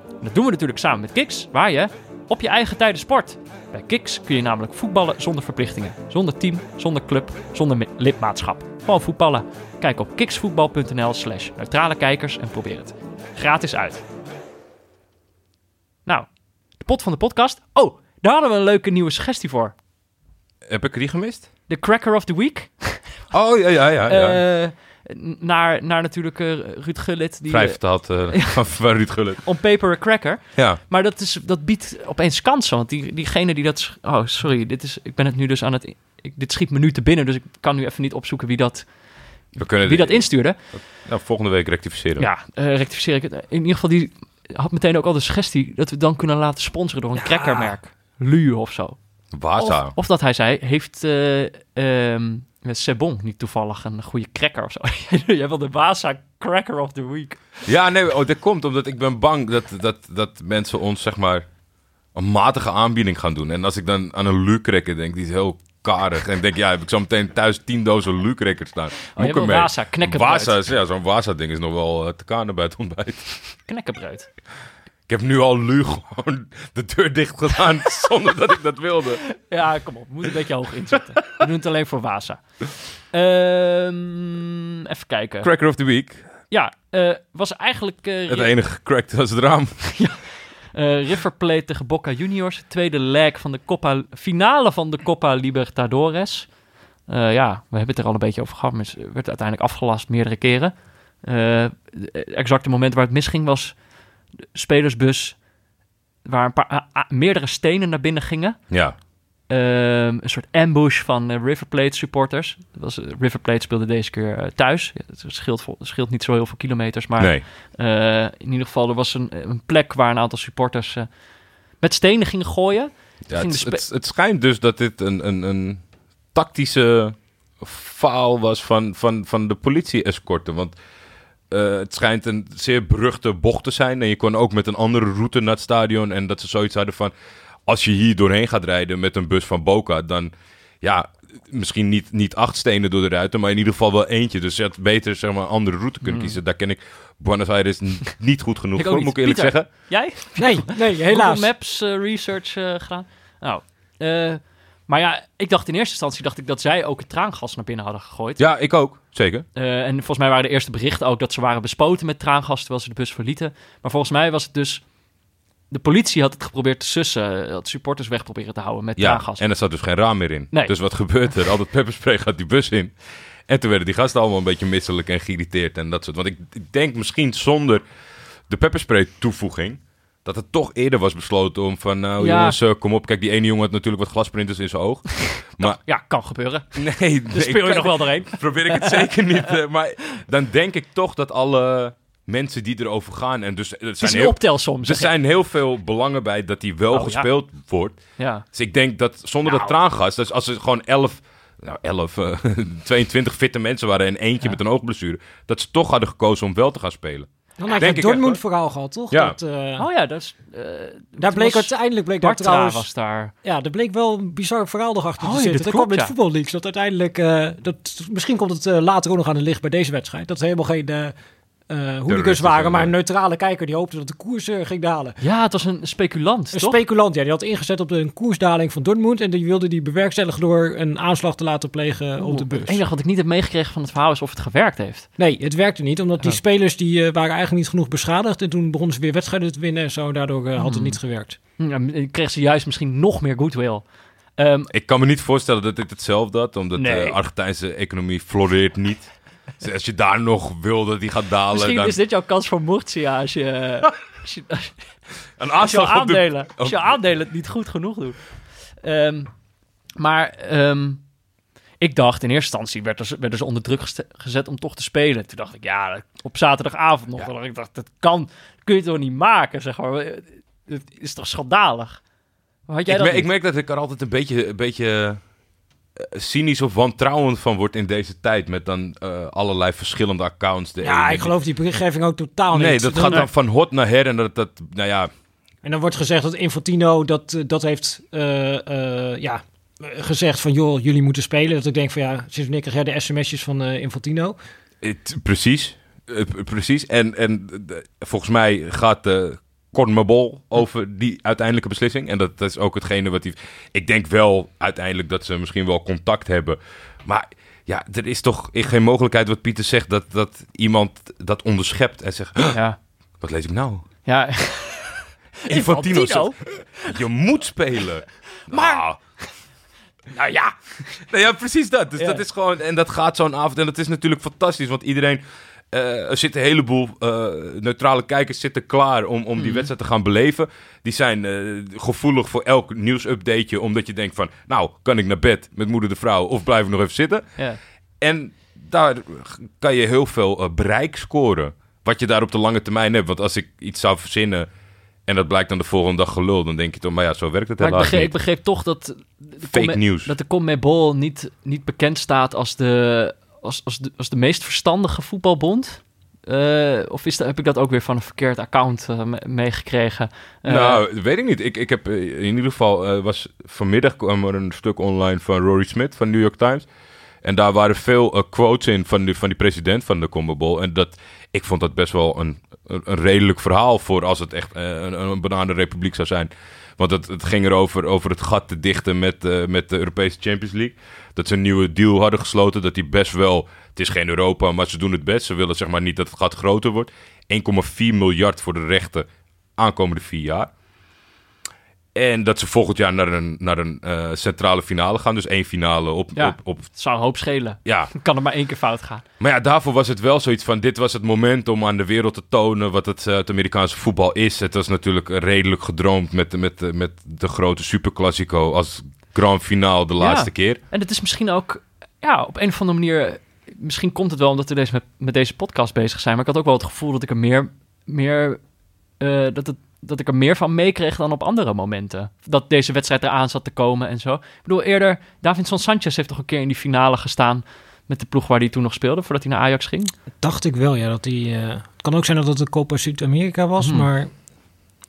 Speaker 1: En dat doen we natuurlijk samen met Kiks, waar je op je eigen tijden sport. Bij Kiks kun je namelijk voetballen zonder verplichtingen. Zonder team, zonder club, zonder lidmaatschap. Gewoon voetballen. Kijk op kiksvoetbal.nl slash neutrale kijkers en probeer het. Gratis uit. Nou, de pot van de podcast. Oh, daar hadden we een leuke nieuwe suggestie voor.
Speaker 2: Heb ik die gemist?
Speaker 1: De Cracker of the Week. [LAUGHS]
Speaker 2: Oh, ja, ja, ja. ja.
Speaker 1: Eh, naar, naar natuurlijk eh, Ruud Gullit. Die,
Speaker 2: Vrij
Speaker 1: eh, [LAUGHS] [LAUGHS]
Speaker 2: van, Ruud Gullit.
Speaker 1: on paper a cracker.
Speaker 2: Ja.
Speaker 1: Maar dat, is, dat biedt opeens kansen. Want die, diegene die dat... Oh, sorry. Dit is, ik ben het nu dus aan het... Ik, dit schiet me nu te binnen. Dus ik kan nu even niet opzoeken wie dat,
Speaker 2: We kunnen
Speaker 1: wie dat instuurde.
Speaker 2: nou, volgende week rectificeren.
Speaker 1: Ja, eh, rectificeer ik het. In ieder geval, die had meteen ook al de suggestie... dat we dan kunnen laten sponsoren door een crackermerk. Lu of zo. Of, of dat hij zei, heeft ehm Sebon niet toevallig een goede cracker of zo? [LAUGHS] Jij wil de Waza Cracker of the Week.
Speaker 2: Ja, nee, oh, dat komt omdat ik ben bang dat, dat, dat mensen ons, zeg maar, een matige aanbieding gaan doen. En als ik dan aan een Lucrekker denk, die is heel karig. En denk, ja, heb ik zo meteen thuis tien dozen Lucrekkers staan. Moet
Speaker 1: Oh,
Speaker 2: ik?
Speaker 1: Waza, knekkenbreud.
Speaker 2: Waza, is- ja, zo'n Waza-ding is nog wel eh, te kanen bij het ontbijt.
Speaker 1: Knekkenbreud.
Speaker 2: Ik heb nu al Lu [LAUGHS] gewoon de deur dicht gedaan [LAUGHS] zonder dat ik dat wilde.
Speaker 1: Ja, kom op. We moeten een beetje hoog inzetten. We doen het alleen voor Waza. Ehm, even kijken.
Speaker 2: Cracker of the Week.
Speaker 1: Ja, eh, was eigenlijk eh,
Speaker 2: Het enige gecrackt was het raam. [LAUGHS]
Speaker 1: eh, River Plate tegen Boca Juniors. Tweede leg van de Copa, finale van de Copa Libertadores. Ja, we hebben het er al een beetje over gehad. Maar het werd uiteindelijk afgelast meerdere keren. Eh, het exacte moment waar het misging was spelersbus... waar een paar, meerdere stenen naar binnen gingen.
Speaker 2: Ja,
Speaker 1: Ehm, een soort ambush van eh, River Plate supporters. Dat was, eh, River Plate speelde deze keer eh, thuis. Ja, het scheelt, vol- het scheelt niet zo heel veel kilometers, maar
Speaker 2: nee.
Speaker 1: in ieder geval er was een, een plek waar een aantal supporters met stenen gingen gooien.
Speaker 2: Ja,
Speaker 1: Ging
Speaker 2: het,
Speaker 1: de
Speaker 2: het, het schijnt dus dat dit een, een, een tactische faal was van, van, van de politie-escorten. Want eh, het schijnt een zeer beruchte bocht te zijn. En je kon ook met een andere route naar het stadion. En dat ze zoiets hadden van... Als je hier doorheen gaat rijden met een bus van Boca... dan ja, misschien niet, niet acht stenen door de ruiten... maar in ieder geval wel eentje. Dus je had beter zeg maar, een andere route kunnen kiezen. Daar ken ik Buenos Aires niet goed genoeg [LAUGHS] voor, moet ik eerlijk
Speaker 1: Pieter.
Speaker 2: zeggen.
Speaker 1: Jij?
Speaker 3: Nee, nee, helaas.
Speaker 1: Google Maps eh, research eh, gedaan? Nou, eh, maar ja, ik dacht in eerste instantie dacht ik dat zij ook het traangas naar binnen hadden gegooid.
Speaker 2: Ja, ik ook. Zeker.
Speaker 1: Eh, en volgens mij waren de eerste berichten ook dat ze waren bespoten met traangas terwijl ze de bus verlieten. Maar volgens mij was het dus... De politie had het geprobeerd te sussen, had supporters weg proberen te houden met
Speaker 2: Ja,
Speaker 1: traangas.
Speaker 2: en er zat dus geen raam meer in.
Speaker 1: Nee.
Speaker 2: Dus wat gebeurt er? Al dat pepperspray gaat die bus in. En toen werden die gasten allemaal een beetje misselijk en geïrriteerd en dat soort. Want ik, ik denk misschien zonder de pepperspray toevoeging... dat het toch eerder was besloten om van... nou
Speaker 1: Ja.
Speaker 2: jongens, eh, kom op. Kijk, die ene jongen had natuurlijk wat glasprinters in zijn oog. [LAUGHS] [LAUGHS] Maar
Speaker 1: Ja, kan gebeuren. [LAUGHS]
Speaker 2: nee, nee
Speaker 1: Dus speel je nog wel doorheen.
Speaker 2: probeer ik het zeker niet. eh, maar dan denk ik toch dat alle mensen die erover gaan... en dus
Speaker 1: Het is
Speaker 2: zijn
Speaker 1: een
Speaker 2: heel,
Speaker 1: optelsom.
Speaker 2: er zijn heel veel belangen bij dat die wel
Speaker 1: Oh, ja.
Speaker 2: gespeeld wordt...
Speaker 1: Ja.
Speaker 2: Dus ik denk dat zonder
Speaker 1: Nou.
Speaker 2: dat traangas, dus als er gewoon 11, nou 11, eh, 22 fitte mensen waren en eentje
Speaker 1: Ja.
Speaker 2: met een oogblessure, dat ze toch hadden gekozen om wel te gaan spelen.
Speaker 3: Dan had je
Speaker 2: Denk
Speaker 3: het
Speaker 2: ik echt,
Speaker 3: Dortmund-verhaal gehad, toch?
Speaker 2: Ja.
Speaker 3: Dat, eh,
Speaker 1: Oh ja, dat is... eh,
Speaker 3: daar bleek
Speaker 1: was
Speaker 3: uiteindelijk bleek daar
Speaker 1: Bartra
Speaker 3: trouwens...
Speaker 1: was daar.
Speaker 3: Ja, er bleek wel een bizar verhaal nog achter
Speaker 1: Oh
Speaker 3: te
Speaker 1: ja,
Speaker 3: zitten.
Speaker 1: dat
Speaker 3: Dat kwam
Speaker 1: klopt,
Speaker 3: met
Speaker 1: ja.
Speaker 3: voetballeaks. Dat uiteindelijk... eh, dat, misschien komt het later ook nog aan de licht bij deze wedstrijd. Dat er helemaal geen... eh, eh hooligans waren. Maar een neutrale kijker die hoopte dat de koers eh, ging dalen.
Speaker 1: Ja, het was een speculant,
Speaker 3: Een
Speaker 1: toch?
Speaker 3: speculant, ja, die had ingezet op de een koersdaling van Dortmund. En die wilde die bewerkstelligen door een aanslag te laten plegen op de
Speaker 1: Het
Speaker 3: bus.
Speaker 1: enige wat ik niet heb meegekregen van het verhaal is of het gewerkt heeft.
Speaker 3: Nee, het werkte niet, omdat die
Speaker 1: Oh.
Speaker 3: spelers die eh, waren eigenlijk niet genoeg beschadigd. En toen begonnen ze weer wedstrijden te winnen en zo. Daardoor had het
Speaker 1: Hmm.
Speaker 3: niet gewerkt.
Speaker 1: Hm, ja, kreeg ze juist misschien nog meer goodwill. Ehm,
Speaker 2: Ik kan me niet voorstellen dat dit hetzelfde had, omdat
Speaker 1: Nee.
Speaker 2: de Argentijnse economie floreert niet. Dus als je daar nog wil dat die gaat dalen,
Speaker 1: misschien
Speaker 2: dan
Speaker 1: is dit jouw kans voor Murcia als je, [LAUGHS] als je, als
Speaker 2: een
Speaker 1: als je
Speaker 2: de...
Speaker 1: aandelen, als je aandelen het niet goed genoeg doen. Ehm, maar ehm, ik dacht in eerste instantie werden ze, werden ze onder druk gezet om toch te spelen. Toen dacht ik, ja, op zaterdagavond nog.
Speaker 2: Ja.
Speaker 1: Ik dacht, dat kan, kun je toch niet maken, zeg maar. Het is toch schandalig? Had jij
Speaker 2: Ik,
Speaker 1: dat
Speaker 2: ik merk dat ik er altijd een beetje, een beetje cynisch of wantrouwend van word in deze tijd. Met dan eh, allerlei verschillende accounts. De
Speaker 3: Ja, ik geloof die berichtgeving ook totaal
Speaker 2: Nee,
Speaker 3: niet.
Speaker 2: dat
Speaker 3: Dan,
Speaker 2: gaat
Speaker 3: eh,
Speaker 2: dan van hot naar her en dat, dat nou ja,
Speaker 3: En dan wordt gezegd dat Infantino dat, eh, dat heeft eh, eh, ja, eh, gezegd van... joh, jullie moeten spelen. Dat ik denk van ja, sinds wanneer krijg jij de sms'jes van eh, Infantino?
Speaker 2: het- precies. Eh, precies. En, en eh, volgens mij gaat de Conmebol over die uiteindelijke beslissing. En dat, dat is ook hetgene wat hij... Ik denk wel uiteindelijk dat ze misschien wel contact hebben. Maar ja, er is toch geen mogelijkheid wat Pieter zegt... dat, dat iemand dat onderschept en zegt... "Huh,
Speaker 1: Ja,
Speaker 2: Wat lees ik nou?
Speaker 1: ja. [LAUGHS]
Speaker 2: Infantino
Speaker 1: Infantino?
Speaker 2: zegt, je moet spelen.
Speaker 1: Maar-
Speaker 2: Nou,
Speaker 1: Nou ja.
Speaker 2: Nou ja, precies dat. Dus
Speaker 1: Ja.
Speaker 2: dat is gewoon, en dat gaat zo'n avond. En dat is natuurlijk fantastisch, want iedereen. Eh, er zitten een heleboel eh, neutrale kijkers zitten klaar om, om die
Speaker 1: Mhm.
Speaker 2: wedstrijd te gaan beleven. Die zijn eh, gevoelig voor elk nieuwsupdateje, omdat je denkt van... Nou, kan ik naar bed met moeder de vrouw of blijf ik nog even zitten?
Speaker 1: ja.
Speaker 2: En daar kan je heel veel bereik scoren. Wat je daar op de lange termijn hebt. Want als ik iets zou verzinnen en dat blijkt dan de volgende dag gelul... dan denk je toch, maar ja, zo werkt het
Speaker 1: Maar ik
Speaker 2: helaas
Speaker 1: begreep, ik
Speaker 2: niet.
Speaker 1: begreep toch dat... de
Speaker 2: Fake nieuws.
Speaker 1: Dat de Conmebol niet, niet bekend staat als de, als, als de, de meest verstandige voetbalbond. Eh, of is dat, heb ik dat ook weer van een verkeerd account me- meegekregen? Eh,
Speaker 2: nou, weet ik niet. Ik, ik heb in ieder geval was vanmiddag kwam er een stuk online van Rory Smith van New York Times. En daar waren veel quotes in van, die van die president van de Conmebol. En dat, ik vond dat best wel een, een, redelijk verhaal voor als het echt een, een bananenrepubliek zou zijn. Want het, het ging erover over het gat te dichten met, met de Europese Champions League. Dat ze een nieuwe deal hadden gesloten. Dat die best wel. Het is geen Europa, maar ze doen het best. Ze willen zeg maar niet dat het gat groter wordt. 1,4 miljard voor de rechten aankomende vier jaar. En dat ze volgend jaar naar een, naar een eh, centrale finale gaan. Dus één finale op,
Speaker 1: Ja.
Speaker 2: op, op.
Speaker 1: Het zou een hoop schelen.
Speaker 2: Ja, [LAUGHS]
Speaker 1: Kan er maar één keer fout gaan.
Speaker 2: maar ja, daarvoor was het wel zoiets van... dit was het moment om aan de wereld te tonen wat het, eh, het Amerikaanse voetbal is. Het was natuurlijk redelijk gedroomd met, met, met de grote superclassico als grand finale de
Speaker 1: Ja.
Speaker 2: laatste keer.
Speaker 1: En het is misschien ook, ja, op een of andere manier... Misschien komt het wel omdat we deze met, met deze podcast bezig zijn. Maar ik had ook wel het gevoel dat ik er meer... meer eh, dat, het, dat ik er meer van meekreeg dan op andere momenten. Dat deze wedstrijd eraan zat te komen en zo. Ik bedoel, eerder... Davinson Sanchez heeft toch een keer in die finale gestaan... met de ploeg waar hij toen nog speelde, voordat hij naar Ajax ging.
Speaker 3: Dacht ik wel, ja. Dat die, eh, het kan ook zijn dat het de Copa Zuid-Amerika was,
Speaker 1: Hmm.
Speaker 3: maar...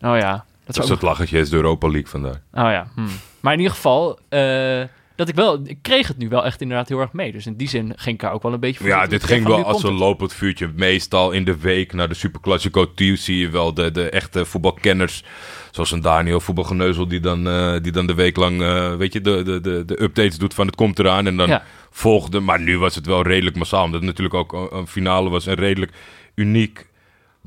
Speaker 1: Oh ja. Dat
Speaker 2: Dat
Speaker 1: is ook
Speaker 2: het lachertje, is de Europa League vandaar.
Speaker 1: Oh ja. hm. Maar in ieder geval, eh, dat ik wel, ik kreeg het nu wel echt inderdaad heel erg mee. Dus in die zin ging ik er ook wel een beetje voor.
Speaker 2: Ja, dit ging wel als een lopend vuurtje. Meestal in de week naar de Superclassico toe zie je wel de, de echte voetbalkenners. Zoals een Daniel Voetbalgeneuzel die dan, eh, die dan de week lang eh, weet je, de, de, de, de updates doet van het komt eraan. En dan
Speaker 1: Ja.
Speaker 2: volgde. Maar nu was het wel redelijk massaal. Omdat het natuurlijk ook een, een finale was en redelijk uniek.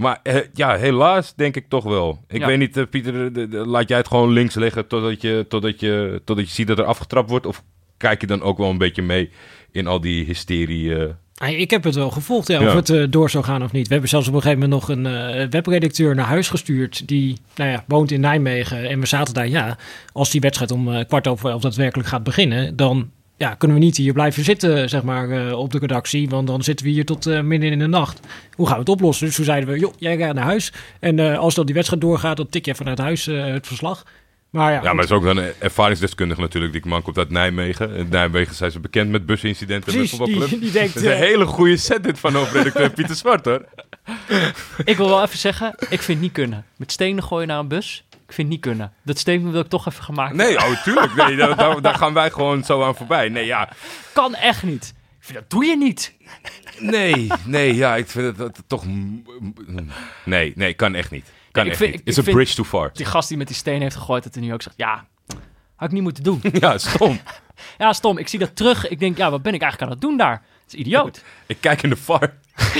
Speaker 2: Maar eh, ja, helaas denk ik toch wel. Ik
Speaker 1: Ja.
Speaker 2: weet niet, eh, Pieter, de- de- laat jij het gewoon links liggen totdat je, totdat, je, totdat je ziet dat er afgetrapt wordt? Of kijk je dan ook wel een beetje mee in al die hysterie? eh?
Speaker 3: Ah, Ik heb het wel gevolgd, ja, of
Speaker 2: Ja.
Speaker 3: het door zou gaan of niet. We hebben zelfs op een gegeven moment nog een eh, webredacteur naar huis gestuurd. Die nou ja, woont in Nijmegen. En we zaten daar, ja, als die wedstrijd om kwart over elf daadwerkelijk gaat beginnen... dan ja, kunnen we niet hier blijven zitten, zeg maar, eh, op de redactie. Want dan zitten we hier tot eh, midden in de nacht. Hoe gaan we het oplossen? Dus toen zeiden we, joh, jij gaat naar huis. En eh, als dan die wedstrijd doorgaat, dan tik je vanuit huis eh, het verslag. Maar ja,
Speaker 2: Ja, maar het is ook een ervaringsdeskundige natuurlijk. Die man komt uit Nijmegen. In Nijmegen zijn ze bekend met busincidenten
Speaker 3: precies,
Speaker 2: met voetbalclubs.
Speaker 3: die, die denkt...
Speaker 2: Dat is een hele goede set dit van hoofdredacteur Pieter Zwart hoor.
Speaker 1: Ik wil wel even zeggen, ik vind het niet kunnen. Met stenen gooien naar een bus, ik vind het niet kunnen. Dat statement wil ik toch even gemaakt
Speaker 2: Nee, oh tuurlijk. Nee, daar, daar, daar gaan wij gewoon zo aan voorbij. Nee, ja.
Speaker 1: Kan echt niet. Ik vind, dat doe je niet.
Speaker 2: Nee, nee, ja, ik vind het, dat toch... Nee, nee, kan echt niet. Kan
Speaker 1: Ik
Speaker 2: echt
Speaker 1: vind-
Speaker 2: niet. It's a
Speaker 1: vind-
Speaker 2: bridge too far.
Speaker 1: Die gast die met die steen heeft gegooid, dat hij nu ook zegt, ja, had ik niet moeten doen. [LAUGHS]
Speaker 2: Ja, stom.
Speaker 1: ja, stom. Ik zie dat terug. Ik denk, ja, wat ben ik eigenlijk aan het doen daar? Het is idioot.
Speaker 2: Ik kijk in de far. [LAUGHS]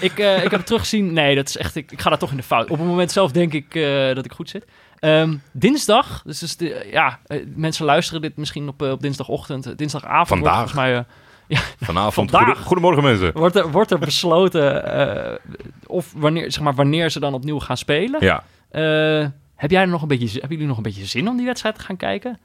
Speaker 1: ik, eh, ik heb het teruggezien. Nee, dat is echt, ik, ik ga daar toch in de fout. Op het moment zelf denk ik eh, dat ik goed zit. Ehm, dinsdag, dus, is de, ja, eh, mensen luisteren dit misschien op, op dinsdagochtend. Dinsdagavond wordt
Speaker 2: Vandaag.
Speaker 1: volgens mij... eh, [LAUGHS]
Speaker 2: Vanavond.
Speaker 1: Vandaag.
Speaker 2: Goede- Goedemorgen mensen.
Speaker 1: wordt, er, wordt er besloten eh, of wanneer, zeg maar, wanneer ze dan opnieuw gaan spelen.
Speaker 2: Ja.
Speaker 1: Eh, heb jij er nog een beetje, hebben jullie nog een beetje zin om die wedstrijd te gaan kijken?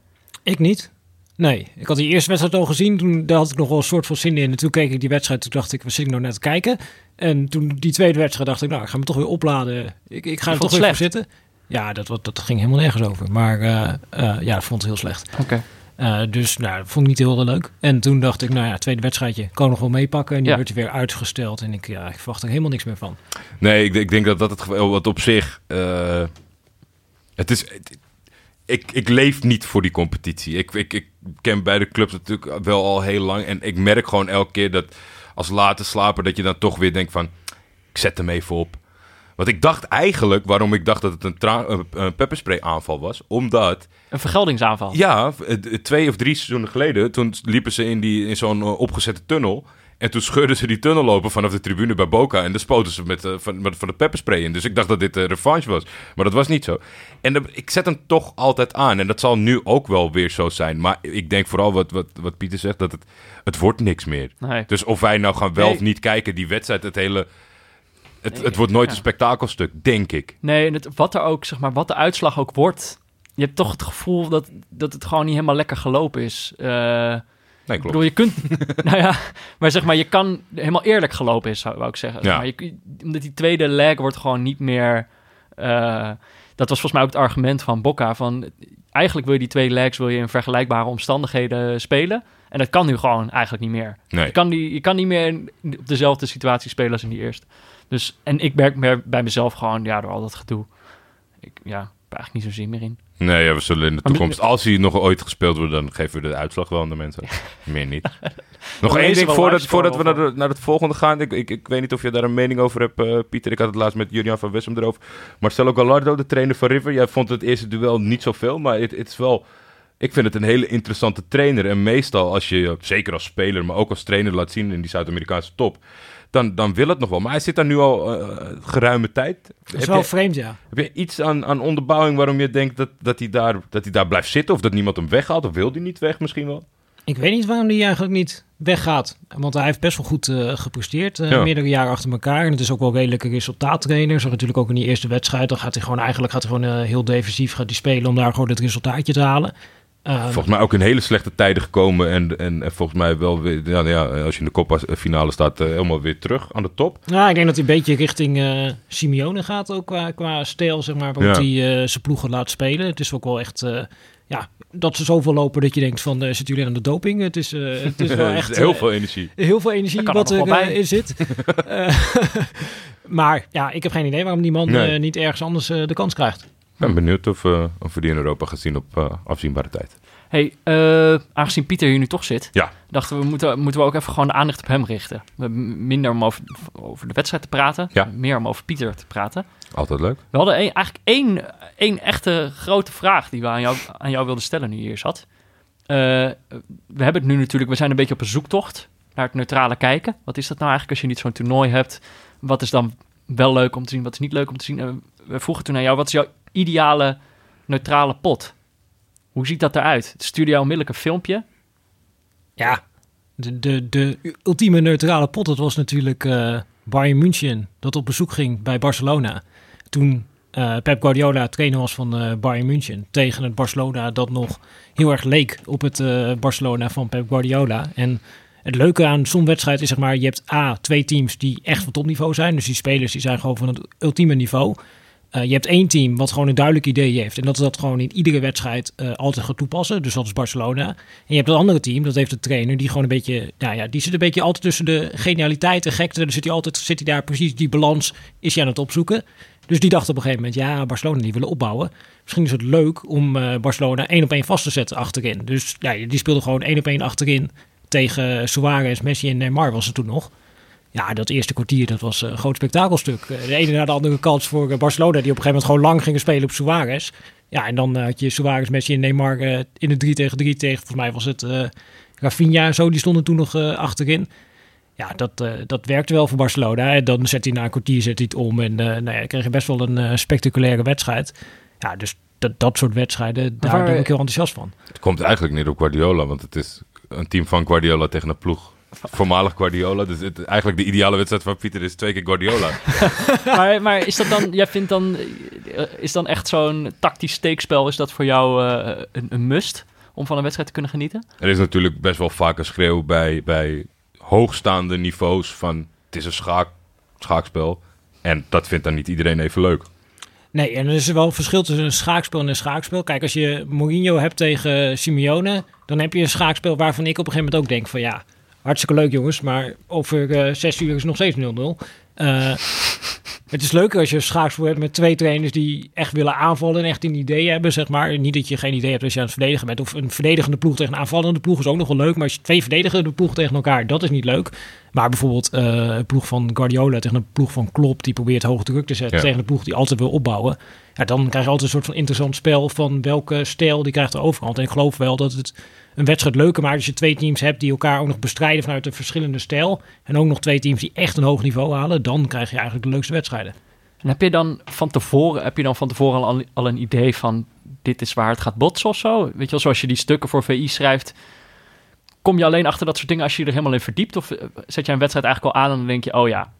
Speaker 3: Ik niet. Nee, ik had die eerste wedstrijd al gezien. Toen daar had ik nog wel een soort van zin in. En toen keek ik die wedstrijd. Toen dacht ik, wat zit ik nou net te kijken? En toen die tweede wedstrijd dacht ik, nou, ik ga me toch weer opladen. Ik, ik ga er toch weer voor zitten. Ja, dat, wat- dat ging helemaal nergens over. Maar eh, eh, ja, ik vond het heel slecht.
Speaker 1: Oké.
Speaker 3: Eh, dus nou, dat vond ik niet heel leuk. En toen dacht ik, nou ja, tweede wedstrijdje kan ik nog wel meepakken. En die
Speaker 1: Ja.
Speaker 3: werd weer uitgesteld. En ik, ja, ik verwacht er helemaal niks meer van.
Speaker 2: Nee, ik, ik denk dat dat het geval wat op zich. eh, het is. het- ik, ik leef niet voor die competitie. Ik, ik, ik ken beide clubs natuurlijk wel al heel lang. En ik merk gewoon elke keer dat als late slaper dat je dan toch weer denkt van. Ik zet hem even op. Want ik dacht eigenlijk, waarom ik dacht dat het een, een, pepperspray aanval was. Omdat
Speaker 1: Een vergeldingsaanval.
Speaker 2: Ja, eh, twee of drie seizoenen geleden, toen liepen ze in, die, in zo'n eh, opgezette tunnel. En toen scheurden ze die tunnel open vanaf de tribune bij Boca. En dan spoten ze met, eh, van, met, van de pepperspray in. Dus ik dacht dat dit een revanche was. Maar dat was niet zo. En ik zet hem toch altijd aan. En dat zal nu ook wel weer zo zijn. Maar ik denk vooral wat, wat, wat Pieter zegt, dat het, het wordt niks meer.
Speaker 1: Nee.
Speaker 2: Dus of wij nou gaan wel
Speaker 1: Nee.
Speaker 2: of niet kijken, die wedstrijd, het hele... Het, het wordt nooit
Speaker 1: Ja.
Speaker 2: een spektakelstuk, denk ik.
Speaker 1: Nee, en het, wat er ook, zeg maar, wat de uitslag ook wordt. Je hebt toch het gevoel dat, dat het gewoon niet helemaal lekker gelopen is. Eh,
Speaker 2: Nee,
Speaker 1: ik
Speaker 2: klopt.
Speaker 1: bedoel, je kunt, [LAUGHS] nou ja, maar zeg maar, je kan helemaal eerlijk gelopen is, zou wou ik zeggen. Zeg
Speaker 2: Ja.
Speaker 1: Maar je, omdat die tweede leg wordt gewoon niet meer. eh, dat was volgens mij ook het argument van Bocca. Van eigenlijk wil je die twee legs wil je in vergelijkbare omstandigheden spelen. En dat kan nu gewoon eigenlijk niet meer.
Speaker 2: Nee.
Speaker 1: Je kan, die, je kan niet meer in- op dezelfde situatie spelen als in die eerste. Dus, en ik merk meer bij mezelf gewoon, ja, door al dat gedoe. Ik ja, eigenlijk niet zo zin meer in.
Speaker 2: Nee, ja, we zullen in de
Speaker 1: Maar
Speaker 2: toekomst, als hij nog ooit gespeeld wordt, dan geven we de uitslag wel aan de mensen. [LAUGHS] Meer niet. [LAUGHS] nog één ding voordat, voordat we naar, de, naar het volgende gaan. Ik, ik, ik weet niet of je daar een mening over hebt, eh, Pieter. Ik had het laatst met Julian van Wessem erover. Marcelo Gallardo, de trainer van River. Jij vond het eerste duel niet zoveel, maar het het is wel... Ik vind het een hele interessante trainer. En meestal als je, zeker als speler, maar ook als trainer laat zien in die Zuid-Amerikaanse top... Dan, dan wil het nog wel. Maar hij zit daar nu al eh, geruime tijd.
Speaker 3: Dat is
Speaker 2: Heb
Speaker 3: wel
Speaker 2: je-
Speaker 3: vreemd, ja.
Speaker 2: heb je iets aan, aan onderbouwing waarom je denkt dat, dat, hij daar, dat hij daar blijft zitten? Of dat niemand hem weghaalt? Of wil hij niet weg misschien wel?
Speaker 3: Ik weet niet waarom hij eigenlijk niet weggaat. Want hij heeft best wel goed eh, gepresteerd. eh,
Speaker 2: Ja.
Speaker 3: Meerdere jaren achter elkaar. En het is ook wel redelijke resultaattrainer. Zag natuurlijk ook in die eerste wedstrijd. Dan gaat hij gewoon eigenlijk gaat hij gewoon, heel defensief gaat hij spelen om daar gewoon het resultaatje te halen. Eh,
Speaker 2: Volgens mij ook in hele slechte tijden gekomen. En, en, en volgens mij wel weer, ja, ja, als je in de kopfinale staat, eh, helemaal weer terug aan de top.
Speaker 3: Nou, ik denk dat hij een beetje richting eh Simeone gaat, ook qua, qua stijl, zeg maar, waarop
Speaker 2: Ja.
Speaker 3: hij eh, zijn ploegen laat spelen. Het is ook wel echt, eh, ja, dat ze zoveel lopen dat je denkt van, eh zitten jullie aan de doping? Het is, eh, het is wel [LAUGHS] echt
Speaker 2: heel veel energie.
Speaker 3: heel veel energie wat
Speaker 1: er bij.
Speaker 3: in zit. [LAUGHS] [LAUGHS] Maar ja, ik heb geen idee waarom die man
Speaker 2: Nee.
Speaker 3: niet ergens anders de kans krijgt.
Speaker 2: Ik ben benieuwd of, eh, of we die in Europa gaan zien op eh, afzienbare tijd.
Speaker 1: hey, eh, aangezien Pieter hier nu toch zit,
Speaker 2: Ja.
Speaker 1: dachten we, moeten, moeten we ook even gewoon de aandacht op hem richten. Minder om over, over de wedstrijd te praten,
Speaker 2: Ja.
Speaker 1: meer om over Pieter te praten.
Speaker 2: Altijd leuk.
Speaker 1: We hadden eigenlijk één, één echte grote vraag die we aan jou, aan jou wilden stellen nu je hier zat. We hebben het nu natuurlijk, we zijn een beetje op een zoektocht naar het neutrale kijken. Wat is dat nou eigenlijk als je niet zo'n toernooi hebt? Wat is dan wel leuk om te zien, wat is niet leuk om te zien? En we vroegen toen aan jou, wat is jouw ideale neutrale pot? Hoe ziet dat eruit? Stuur jou onmiddellijk een filmpje.
Speaker 3: Ja, de, de, de ultieme neutrale pot, dat was natuurlijk eh Bayern München, dat op bezoek ging bij Barcelona. Toen eh, Pep Guardiola trainer was van eh, Bayern München, tegen het Barcelona dat nog heel erg leek op het Barcelona van Pep Guardiola. En het leuke aan zo'n wedstrijd is zeg maar, je hebt A, twee teams die echt van topniveau zijn. Dus die spelers die zijn gewoon van het ultieme niveau. Eh, je hebt één team wat gewoon een duidelijk idee heeft. En dat is dat gewoon in iedere wedstrijd eh, altijd gaat toepassen. Dus dat is Barcelona. En je hebt een andere team, dat heeft de trainer, die gewoon een beetje, nou ja, die zit een beetje altijd tussen de genialiteit en gekte. Dan zit hij altijd, zit hij daar precies, die balans is hij aan het opzoeken. Dus die dacht op een gegeven moment, ja, Barcelona die willen opbouwen. Misschien is het leuk om eh, Barcelona één op één vast te zetten achterin. Dus ja, die speelde gewoon één op één achterin tegen Suarez, Messi en Neymar was het toen nog. Ja, dat eerste kwartier, dat was een groot spektakelstuk. Eh, De ene na de andere kans voor eh, Barcelona, die op een gegeven moment gewoon lang gingen spelen op Suarez. Ja, en dan eh, had je Suarez, Messi en Neymar eh, in de 3 tegen 3 tegen, volgens mij was het eh Rafinha en zo, die stonden toen nog eh, achterin. Ja, dat, eh, dat werkte wel voor Barcelona. En dan zet hij na een kwartier zet hij het om en eh, nou ja, dan kreeg je best wel een eh, spectaculaire wedstrijd. Ja, dus dat, dat soort wedstrijden, daar ben ik heel enthousiast van.
Speaker 2: Het komt eigenlijk niet op Guardiola, want het is een team van Guardiola tegen een ploeg. Voormalig Guardiola. Dus het, eigenlijk de ideale wedstrijd van Pieter is twee keer Guardiola. [LAUGHS]
Speaker 1: maar, maar is dat dan, jij vindt dan, is dan echt zo'n tactisch steekspel, is dat voor jou eh, een, een must om van een wedstrijd te kunnen genieten?
Speaker 2: er is natuurlijk best wel vaak een schreeuw bij, bij hoogstaande niveaus van het is een schaak, schaakspel. En dat vindt dan niet iedereen even leuk.
Speaker 3: Nee, en er is wel een verschil tussen een schaakspel en een schaakspel. Kijk, als je Mourinho hebt tegen Simeone, dan heb je een schaakspel waarvan ik op een gegeven moment ook denk van ja, hartstikke leuk jongens, maar over eh, zes uur is nog steeds 0-0. Het is leuker als je schaakspel hebt met twee trainers die echt willen aanvallen en echt een idee hebben, zeg maar. Niet dat je geen idee hebt als je aan het verdedigen bent. Of een verdedigende ploeg tegen een aanvallende ploeg is ook nog wel leuk. Maar als je twee verdedigende ploegen tegen elkaar, dat is niet leuk. Maar bijvoorbeeld eh, een ploeg van Guardiola tegen een ploeg van Klopp... die probeert hoog druk te zetten
Speaker 2: Ja.
Speaker 3: tegen een ploeg die altijd wil opbouwen. Ja, dan krijg je altijd een soort van interessant spel van welke stijl die krijgt de overhand. En ik geloof wel dat het een wedstrijd leuker maakt als je twee teams hebt... die elkaar ook nog bestrijden vanuit een verschillende stijl. En ook nog twee teams die echt een hoog niveau halen. Dan krijg je eigenlijk leukste wedstrijden.
Speaker 1: En heb je dan van tevoren, heb je dan van tevoren al, al een idee van dit is waar het gaat botsen of zo? Weet je zoals je die stukken voor VI schrijft, kom je alleen achter dat soort dingen als je je er helemaal in verdiept? Of eh, zet jij een wedstrijd eigenlijk al aan en dan denk je, oh ja,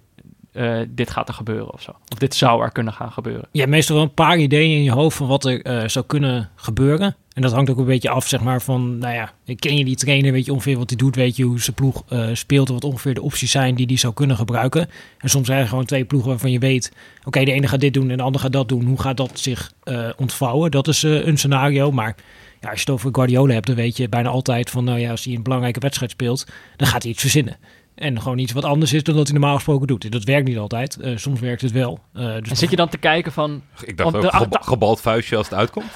Speaker 1: eh, dit gaat er gebeuren of zo? Of dit zou er kunnen gaan gebeuren?
Speaker 3: Je hebt meestal wel een paar ideeën in je hoofd van wat er eh, zou kunnen gebeuren. En dat hangt ook een beetje af, zeg maar, van, nou ja, ken je die trainer, weet je ongeveer wat hij doet, weet je hoe zijn ploeg eh, speelt, wat ongeveer de opties zijn die hij zou kunnen gebruiken. En soms zijn er gewoon twee ploegen waarvan je weet, oké, de ene gaat dit doen en de andere gaat dat doen. Hoe gaat dat zich ontvouwen? Dat is een scenario, maar ja, als je het over Guardiola hebt, dan weet je bijna altijd van, nou ja, als hij een belangrijke wedstrijd speelt, dan gaat hij iets verzinnen. En gewoon iets wat anders is dan dat hij normaal gesproken doet. En dat werkt niet altijd. Eh, soms werkt het wel. Eh, dus
Speaker 1: En zit je dan te kijken van,
Speaker 2: Ik dacht ook
Speaker 1: de
Speaker 2: gebald vuistje als het uitkomt. [LAUGHS]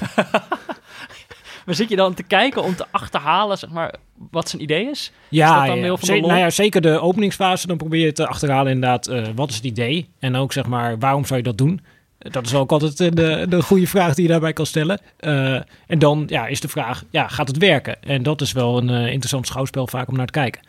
Speaker 2: [LAUGHS]
Speaker 1: maar zit je dan te kijken om te achterhalen, zeg maar, wat zijn idee is?
Speaker 3: Ja,
Speaker 1: Is dat dan
Speaker 3: ja,
Speaker 1: van de
Speaker 3: nou ja, zeker de openingsfase. Dan probeer je te achterhalen inderdaad, eh, wat is het idee? En ook zeg maar, waarom zou je dat doen? Dat is ook altijd de, de goede vraag die je daarbij kan stellen. Eh, en dan ja, is de vraag, ja, gaat het werken? En dat is wel een interessant schouwspel vaak om naar te kijken.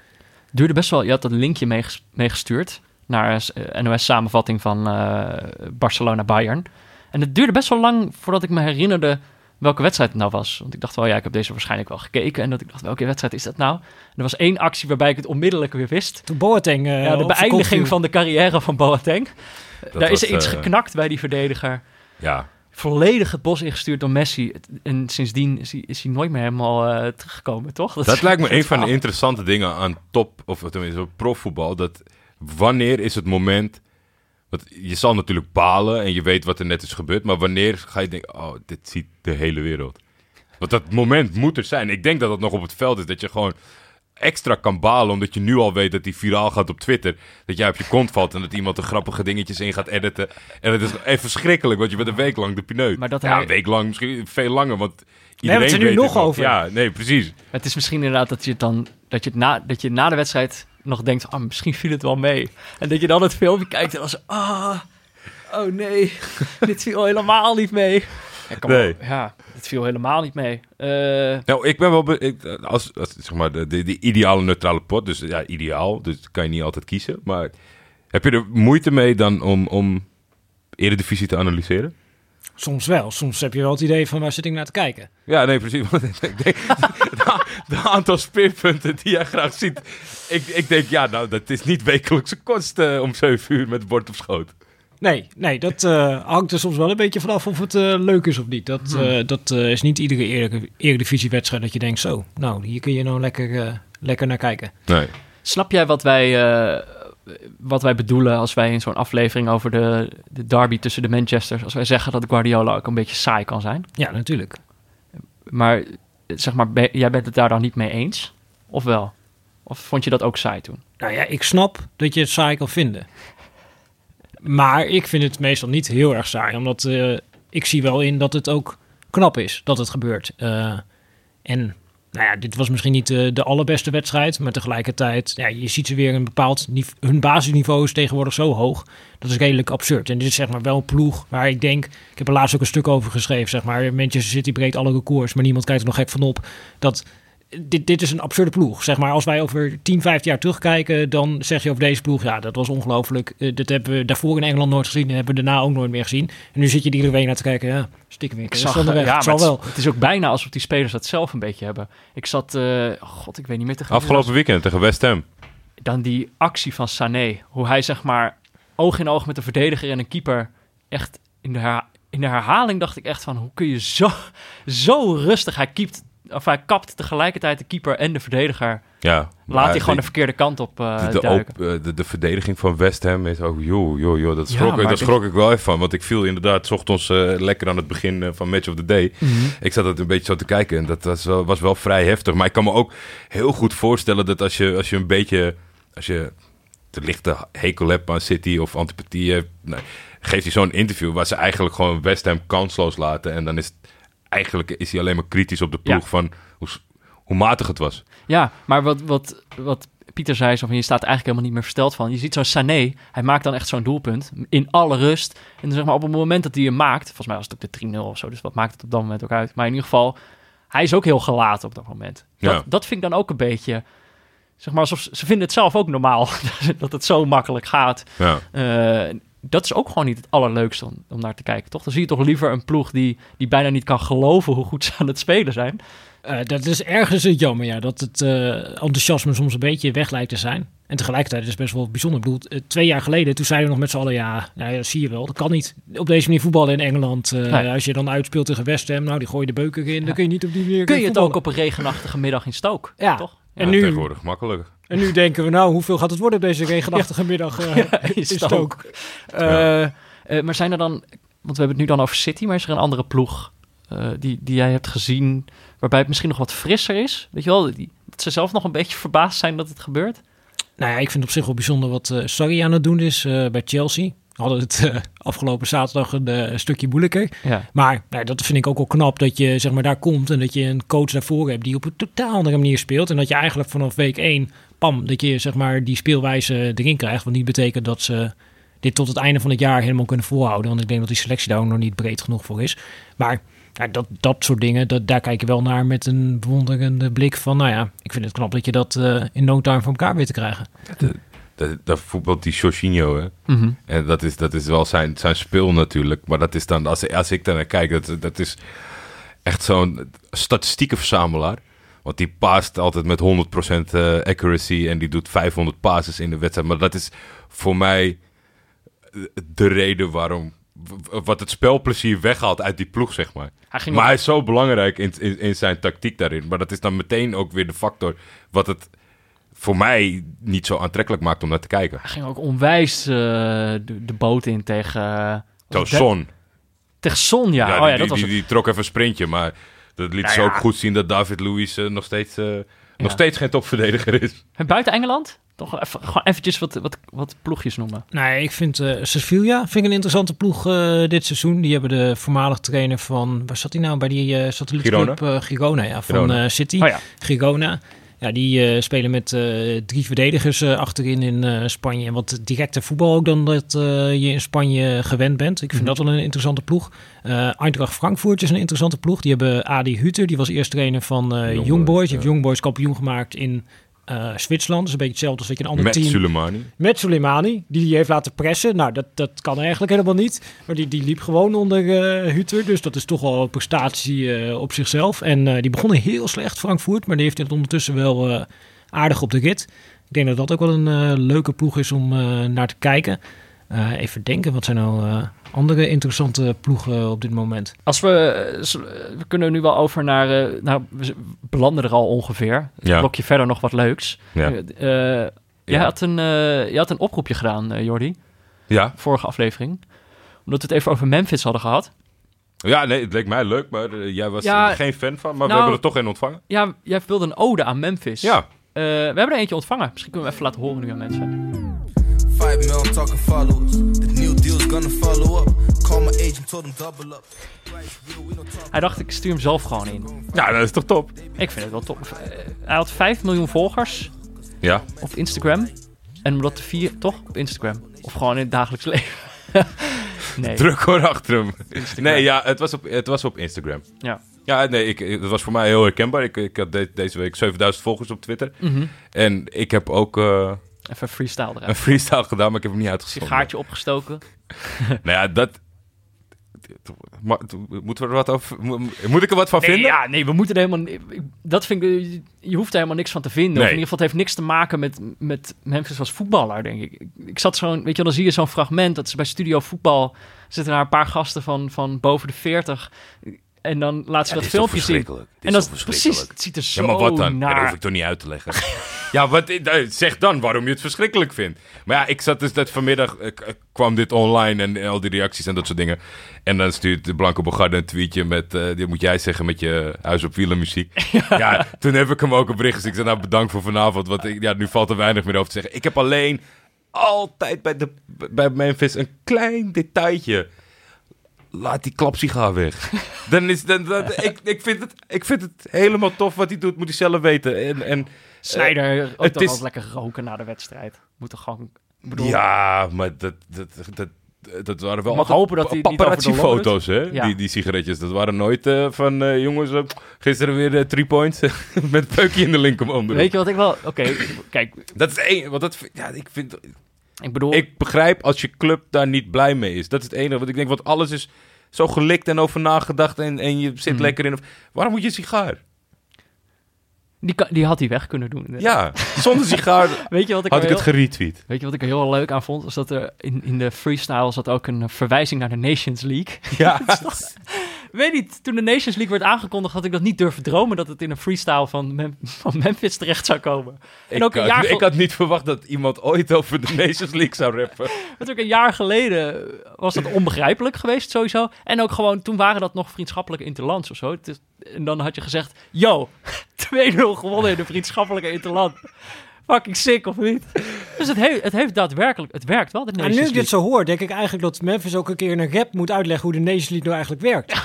Speaker 1: Duurde best wel, je had dat linkje meeges- meegestuurd naar een NOS-samenvatting van eh, Barcelona-Bayern. En het duurde best wel lang voordat ik me herinnerde welke wedstrijd het nou was. Want ik dacht wel, ja, ik heb deze waarschijnlijk wel gekeken. En dat ik dacht, welke wedstrijd is dat nou? Er was één actie waarbij ik het onmiddellijk weer wist.
Speaker 3: Toen Boateng eh,
Speaker 1: ja, de beëindiging van de carrière van Boateng. Daar is er iets
Speaker 2: eh,
Speaker 1: geknakt bij die verdediger.
Speaker 2: Ja,
Speaker 1: Volledig het bos ingestuurd door Messi. En sindsdien is hij, is hij nooit meer helemaal eh, teruggekomen, toch?
Speaker 2: Dat lijkt me
Speaker 1: dat
Speaker 2: een van de interessante dingen aan top, of tenminste profvoetbal. Dat wanneer is het moment. Want je zal natuurlijk balen en je weet wat er net is gebeurd. Maar wanneer ga je denken: oh, dit ziet de hele wereld. Want dat moment moet er zijn. Ik denk dat het nog op het veld is. Dat je gewoon extra kan balen. Omdat je nu al weet dat die viraal gaat op Twitter. Dat jij op je kont valt en dat iemand er grappige dingetjes in gaat editen. En het is echt verschrikkelijk. Want je bent een week lang de pineut.
Speaker 1: Maar dat
Speaker 2: ja, een week lang, misschien veel langer. Want iedereen
Speaker 3: het er nu nog over.
Speaker 2: Ja, nee, precies.
Speaker 1: Het is misschien inderdaad dat je het dan dat je het na dat je na de wedstrijd nog denkt, ah, misschien viel het wel mee. En dat je dan het filmpje kijkt en dan zo, ah, oh nee, [LAUGHS] dit viel helemaal niet mee. Ja, kom
Speaker 2: Nee.
Speaker 1: op. ja, dit viel helemaal niet mee. Eh,
Speaker 2: Nou, ik ben wel... be- ik, als, als, zeg maar, de, de, de ideale neutrale pot. Dus ja, ideaal. Dus kan je niet altijd kiezen. Maar heb je er moeite mee dan om, om Eredivisie te analyseren?
Speaker 3: Soms wel. Soms heb je wel het idee van waar zit ik naar te kijken.
Speaker 2: Ja, nee, precies. [LAUGHS] Want ik denk, de, de aantal speerpunten die jij graag ziet. Ik, ik denk, ja, nou, dat is niet wekelijkse kost eh, om 7 uur met het bord op schoot.
Speaker 3: Nee, nee dat eh, hangt er soms wel een beetje vanaf of het eh, leuk is of niet. Dat,
Speaker 1: Hmm.
Speaker 3: eh, dat eh, is niet iedere Erediv- Eredivisie-wedstrijd dat je denkt zo. Nou, hier kun je nou lekker, lekker naar kijken.
Speaker 2: Nee.
Speaker 1: snap jij wat wij, eh, wat wij bedoelen als wij in zo'n aflevering over de, de derby tussen de Manchesters, als wij zeggen dat Guardiola ook een beetje saai kan zijn?
Speaker 3: Ja, natuurlijk.
Speaker 1: Maar zeg maar, ben- jij bent het daar dan niet mee eens? Of wel? Of vond je dat ook saai toen?
Speaker 3: Nou ja, ik snap dat je het saai kan vinden. Maar ik vind het meestal niet heel erg saai. Omdat eh, ik zie wel in dat het ook knap is dat het gebeurt. Eh, en nou ja, dit was misschien niet de, de allerbeste wedstrijd. Maar tegelijkertijd, ja, je ziet ze weer een bepaald... Hun basisniveau is tegenwoordig zo hoog. Dat is redelijk absurd. En dit is zeg maar wel een ploeg waar ik denk... Ik heb er laatst ook een stuk over geschreven, zeg maar. Manchester City breekt alle records, maar niemand kijkt er nog gek van op. Dat... Dit, dit is een absurde ploeg. Zeg maar, als wij over 10, 15 jaar terugkijken, dan zeg je over deze ploeg, ja, dat was ongelooflijk. Eh, dat hebben we daarvoor in Engeland nooit gezien en hebben we daarna ook nooit meer gezien. En nu zit je er iedere week naar te kijken, ja, stikken weer.
Speaker 1: Ik zag, ja,
Speaker 3: het zal wel.
Speaker 1: Het, is ook bijna alsof die spelers dat zelf een beetje hebben. Ik zat, eh, god, ik weet niet meer tegen
Speaker 2: Afgelopen weekend tegen West Ham.
Speaker 1: dan die actie van Sané. Hoe hij zeg maar oog in oog met een verdediger en een keeper echt in de, her- in de herhaling dacht ik echt van hoe kun je zo, zo rustig. Hij, keept, of hij kapt tegelijkertijd de keeper en de verdediger.
Speaker 2: Ja,
Speaker 1: Laat hij gewoon de verkeerde kant op eh,
Speaker 2: de, de,
Speaker 1: duiken.
Speaker 2: op- eh, de, de verdediging van West Ham is ook, joh, joh, joh, dat
Speaker 1: Ja,
Speaker 2: schrok, ik,
Speaker 1: maar
Speaker 2: dat
Speaker 1: dit-
Speaker 2: schrok ik wel even van. Want ik viel inderdaad ochtends eh, lekker aan het begin van Match of the Day.
Speaker 1: Mhm.
Speaker 2: Ik zat het een beetje zo te kijken en dat was wel, was wel vrij heftig. Maar ik kan me ook heel goed voorstellen dat als je, als je een beetje, als je de lichte hekel hebt aan City of antipathie hebt, nou, geeft hij zo'n interview waar ze eigenlijk gewoon West Ham kansloos laten. En dan is het, eigenlijk is hij alleen maar kritisch op de ploeg
Speaker 1: Ja.
Speaker 2: van hoe, matig het was.
Speaker 1: Ja, maar wat, wat, wat Pieter zei, zo van, je staat eigenlijk helemaal niet meer versteld van. Je ziet zo'n Sané, hij maakt dan echt zo'n doelpunt in alle rust. En dan zeg maar op het moment dat hij hem maakt, volgens mij was het ook de 3-0 of zo, dus wat maakt het op dat moment ook uit. Maar in ieder geval, hij is ook heel gelaten op dat moment. Dat,
Speaker 2: Ja.
Speaker 1: dat vind ik dan ook een beetje, zeg maar, alsof ze, ze vinden het zelf ook normaal [LAUGHS] dat het zo makkelijk gaat.
Speaker 2: Ja.
Speaker 1: Eh, dat is ook gewoon niet het allerleukste om, om naar te kijken, toch? Dan zie je toch liever een ploeg die, die bijna niet kan geloven hoe goed ze aan het spelen zijn.
Speaker 3: Eh, dat is ergens het jammer, ja. Dat het eh, enthousiasme soms een beetje weg lijkt te zijn. En tegelijkertijd is het best wel bijzonder. Ik bedoel, eh, twee jaar geleden, toen zeiden we nog met z'n allen... Ja, nou ja, dat zie je wel, dat kan niet. Op deze manier voetballen in Engeland.
Speaker 1: Nee.
Speaker 3: Als je dan uitspeelt tegen West Ham, nou, die gooi je de beuken in. Dan kun je niet op die manier
Speaker 1: Kun je het
Speaker 3: voetballen.
Speaker 1: ook op een regenachtige middag in Stoke,
Speaker 3: Ja.
Speaker 1: toch?
Speaker 3: En,
Speaker 2: Ja,
Speaker 3: nu,
Speaker 2: tegenwoordig makkelijk.
Speaker 3: en nu denken we, nou, hoeveel gaat het worden op deze regenachtige middag eh, [LAUGHS]
Speaker 1: in
Speaker 3: in
Speaker 1: Stoke.
Speaker 3: Stoke?
Speaker 1: Eh, eh, maar zijn er dan, want we hebben het nu dan over City, maar is er een andere ploeg eh, die, die jij hebt gezien, waarbij het misschien nog wat frisser is? Weet je wel, die, dat ze zelf nog een beetje verbaasd zijn dat het gebeurt?
Speaker 3: Nou ja, ik vind op zich wel bijzonder wat eh Sarri aan het doen is eh, bij Chelsea. We hadden het eh, afgelopen zaterdag een eh, stukje moeilijker.
Speaker 1: Ja.
Speaker 3: Maar nou, dat vind ik ook wel knap dat je zeg maar, daar komt en dat je een coach daarvoor hebt die op een totaal andere manier speelt. En dat je eigenlijk vanaf week 1, pam, dat je zeg maar, die speelwijze erin krijgt. Wat niet betekent dat ze dit tot het einde van het jaar helemaal kunnen volhouden. Want ik denk dat die selectie daar ook nog niet breed genoeg voor is. Maar ja, dat, dat soort dingen, dat, daar kijk je wel naar met een bewonderende blik van, nou ja, ik vind het knap dat je dat eh, in no time voor elkaar weet te krijgen.
Speaker 2: Dat, dat voetbalt die Jorginho, hè.
Speaker 1: Mhm.
Speaker 2: En dat is, dat is wel zijn, zijn speel natuurlijk. Maar dat is dan, als, als ik daar naar kijk, dat, dat is echt zo'n statistiekenverzamelaar. Want die paast altijd met 100% eh, accuracy en die doet 500 passes in de wedstrijd. Maar dat is voor mij de reden waarom, wat het spelplezier weghaalt uit die ploeg, zeg maar.
Speaker 1: Hij
Speaker 2: Maar hij is zo belangrijk in, in, in zijn tactiek daarin. Maar dat is dan meteen ook weer de factor wat het voor mij niet zo aantrekkelijk maakt om naar te kijken.
Speaker 1: hij ging ook onwijs eh, de, de boot in tegen... het
Speaker 2: Son.
Speaker 1: Tegen Son, ja.
Speaker 2: Ja,
Speaker 1: oh
Speaker 2: die,
Speaker 1: ja, dat
Speaker 2: die,
Speaker 1: was
Speaker 2: die,
Speaker 1: het.
Speaker 2: die trok even een sprintje, maar dat liet
Speaker 1: Nou
Speaker 2: ze
Speaker 1: ja.
Speaker 2: ook goed zien dat David Luiz eh, nog, steeds,
Speaker 1: Ja.
Speaker 2: nog steeds geen topverdediger is.
Speaker 1: En buiten Engeland? Toch even, gewoon eventjes wat, wat, wat ploegjes noemen.
Speaker 3: Nee, ik vind Sevilla vind ik een interessante ploeg eh, dit seizoen. Die hebben de voormalig trainer van, waar zat hij nou? Bij die eh satellietclub eh, Girona, ja, van
Speaker 2: Girona.
Speaker 3: eh, City.
Speaker 1: Oh ja.
Speaker 3: Girona. Ja, die eh, spelen met eh, drie verdedigers eh, achterin in Spanje. En wat directer voetbal ook dan dat je in Spanje gewend bent. Ik vind
Speaker 1: Mhm.
Speaker 3: dat wel een interessante ploeg. Eintracht Frankfurt is een interessante ploeg. Die hebben Adi Hutter, die was eerst trainer van
Speaker 2: Young Boys.
Speaker 3: Die heeft. Young Boys kampioen gemaakt in eh, Zwitserland. Is een beetje hetzelfde als dat je een ander
Speaker 2: Met
Speaker 3: team...
Speaker 2: Soleimani.
Speaker 3: Met Soleimani, die die heeft laten pressen. Nou, dat, dat kan eigenlijk helemaal niet. Maar die, die liep gewoon onder eh Hutter. Dus dat is toch wel een prestatie eh, op zichzelf. En die begonnen heel slecht, Frankfurt. Maar die heeft het ondertussen wel aardig op de rit. Ik denk dat dat ook wel een leuke ploeg is om naar te kijken. Eh, even denken, wat zijn nou eh, andere interessante ploegen op dit moment?
Speaker 1: Als we, we kunnen nu wel over naar, eh, nou, we belanden er al ongeveer. Een
Speaker 2: Ja.
Speaker 1: blokje verder nog wat leuks.
Speaker 2: Ja.
Speaker 1: Jij
Speaker 2: Ja.
Speaker 1: had een, eh, je had een oproepje gedaan, eh, Jordi,
Speaker 2: Ja.
Speaker 1: vorige aflevering. Omdat we het even over Memphis hadden gehad.
Speaker 2: ja, nee, het leek mij leuk, maar jij was
Speaker 1: Ja,
Speaker 2: er geen fan van. Maar
Speaker 1: nou-
Speaker 2: we hebben er toch een ontvangen.
Speaker 1: Ja, jij wilde een ode aan Memphis.
Speaker 2: Ja,
Speaker 1: Eh, we hebben er eentje ontvangen. Misschien kunnen we hem even laten horen nu aan mensen.
Speaker 5: Mil, talking followers. The new deal's gonna follow up. Call my agent, told him double up.
Speaker 1: Hij dacht, ik stuur hem zelf gewoon in.
Speaker 2: Ja, dat is toch top?
Speaker 1: Ik vind het wel top. Hij had 5 miljoen volgers
Speaker 2: Ja.
Speaker 1: op Instagram. En omdat de vier, toch? Op Instagram. Of gewoon in het dagelijks leven. [LAUGHS] nee.
Speaker 2: Druk hoor achter hem.
Speaker 1: Instagram.
Speaker 2: Nee, ja, het was op, het was op Instagram.
Speaker 1: Ja.
Speaker 2: Ja, nee, ik, het was voor mij heel herkenbaar. Ik, ik had de- deze week 7000 volgers op Twitter.
Speaker 1: Mhm.
Speaker 2: En ik heb ook eh,
Speaker 1: Even freestyle
Speaker 2: een
Speaker 1: eruit.
Speaker 2: freestyle gedaan, maar ik heb hem niet uitgezonden.
Speaker 1: Sigaartje opgestoken. [LAUGHS]
Speaker 2: Nou ja, dat... Maar, moeten we er wat over... mo- Moet ik er wat van
Speaker 1: Nee,
Speaker 2: vinden?
Speaker 1: ja, nee, we moeten er helemaal... Dat vind ik... Je hoeft er helemaal niks van te vinden. Of in ieder geval, het heeft niks te maken met, met Memphis als voetballer, denk ik. Ik, zat zo'n... Weet je wel, dan zie je zo'n fragment. Dat is bij Studio Voetbal. Zitten daar een paar gasten van, van boven de 40. En dan laat ze dat filmpje zien. En dat is precies... Het ziet er zo
Speaker 2: Ja, maar wat dan? Ja,
Speaker 1: naar...
Speaker 2: dat hoef ik toch niet uit te leggen. [LAUGHS] ja, wat, eh, zeg dan waarom je het verschrikkelijk vindt. Maar ja, ik zat dus dat vanmiddag, eh, kwam dit online en, en al die reacties en dat soort dingen. En dan stuurt de Blanco Bogarde een tweetje met, eh dit moet jij zeggen met je huis op wielen muziek. [LAUGHS] Ja. toen heb ik hem ook een bericht gezien. Ik zei, nou bedankt voor vanavond, want ik, ja, nu valt er weinig meer over te zeggen. Ik heb alleen altijd bij, de, bij Memphis een klein detailtje. Laat die klapsigaar weg. dan is, dan, dan, ik, ik, vind het, ik vind het helemaal tof wat hij doet, moet hij zelf weten. En, en,
Speaker 1: Snijder ook
Speaker 2: het
Speaker 1: toch
Speaker 2: is-
Speaker 1: altijd lekker roken na de wedstrijd. Moet toch gewoon... bedoel,
Speaker 2: ja, maar dat, dat, dat, dat waren wel
Speaker 1: hopen dat de
Speaker 2: paparazzi-foto's, hè?
Speaker 1: Ja.
Speaker 2: Die, die sigaretjes. Dat waren nooit eh, van, eh, jongens, eh, gisteren weer eh, three points [LAUGHS] met peukje in de linkerhand.
Speaker 1: Weet je wat ik wel... Oké, kijk,
Speaker 2: Dat is één, want dat, ja, ik vind,
Speaker 1: ik bedoel...
Speaker 2: ik begrijp als je club daar niet blij mee is. Dat is het enige wat ik denk, want alles is zo gelikt en over nagedacht en, en je zit
Speaker 1: Mhm.
Speaker 2: lekker in. Waarom moet je een sigaar?
Speaker 1: Die, kan- die had hij weg kunnen doen.
Speaker 2: Ja, zonder sigaar [LAUGHS]
Speaker 1: Weet je wat ik
Speaker 2: had ik het geretweet.
Speaker 1: Weet je wat ik er heel leuk aan vond? Was dat er in, in de freestyle zat ook een eh, verwijzing naar de Nations League. [LAUGHS]
Speaker 2: Ja, [LAUGHS]
Speaker 1: Weet niet, toen de Nations League werd aangekondigd, had ik dat niet durven dromen dat het in een freestyle van, Mem- van Memphis terecht zou komen. En
Speaker 2: ik,
Speaker 1: ook een,
Speaker 2: had,
Speaker 1: jaar
Speaker 2: ik had niet verwacht dat iemand ooit over de Nations League zou rappen.
Speaker 1: want ook een jaar geleden was dat onbegrijpelijk geweest sowieso. En ook gewoon, toen waren dat nog vriendschappelijke interlands of zo. Het is- en dan had je gezegd, yo, [LAUGHS] 2-0 gewonnen in de vriendschappelijke interland. Fucking sick of niet? Dus het, heeft het heeft daadwerkelijk, het werkt wel, de
Speaker 3: En nu ik dit zo hoor, denk ik eigenlijk dat Memphis ook een keer in een rap moet uitleggen hoe de Nations League nou eigenlijk werkt. [LAUGHS]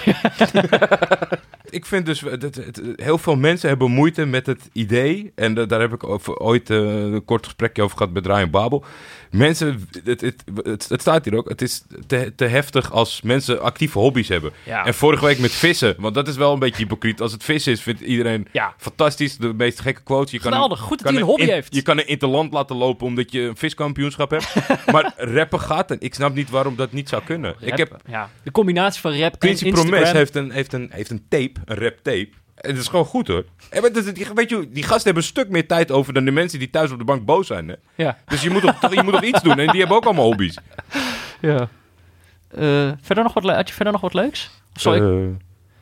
Speaker 2: Ik vind dus, dat, het- heel veel mensen hebben moeite met het idee. En da- daar heb ik over, ooit eh, een kort gesprekje over gehad met Ryan Babel. Mensen, het, het, het, het staat hier ook, het is te, te heftig als mensen actieve hobby's hebben.
Speaker 1: Ja.
Speaker 2: En vorige week met vissen, want dat is wel een beetje hypocriet. Als het vissen is, vindt iedereen
Speaker 1: Ja.
Speaker 2: fantastisch. De meest gekke quotes. Je kan
Speaker 1: Geweldig, goed dat
Speaker 2: kan
Speaker 1: hij een hobby
Speaker 2: in-
Speaker 1: heeft.
Speaker 2: Je kan een interland laten lopen omdat je een viskampioenschap hebt. [LAUGHS] maar rappen gaat en ik snap niet waarom dat niet zou kunnen. Ik heb,
Speaker 1: ja. De combinatie van rap
Speaker 2: Quincy
Speaker 1: en Instagram.
Speaker 2: Promes heeft een, heeft, een, heeft een tape, een rap tape. En dat is gewoon goed hoor. En maar dat is- die, weet je, die gasten hebben een stuk meer tijd over dan de mensen die thuis op de bank boos zijn. Hè?
Speaker 1: Ja.
Speaker 2: Dus je moet, toch, je moet toch iets doen. En die hebben ook allemaal hobby's.
Speaker 1: ja. Eh, verder nog wat had je verder nog wat leuks? Of zal ik,
Speaker 2: Eh,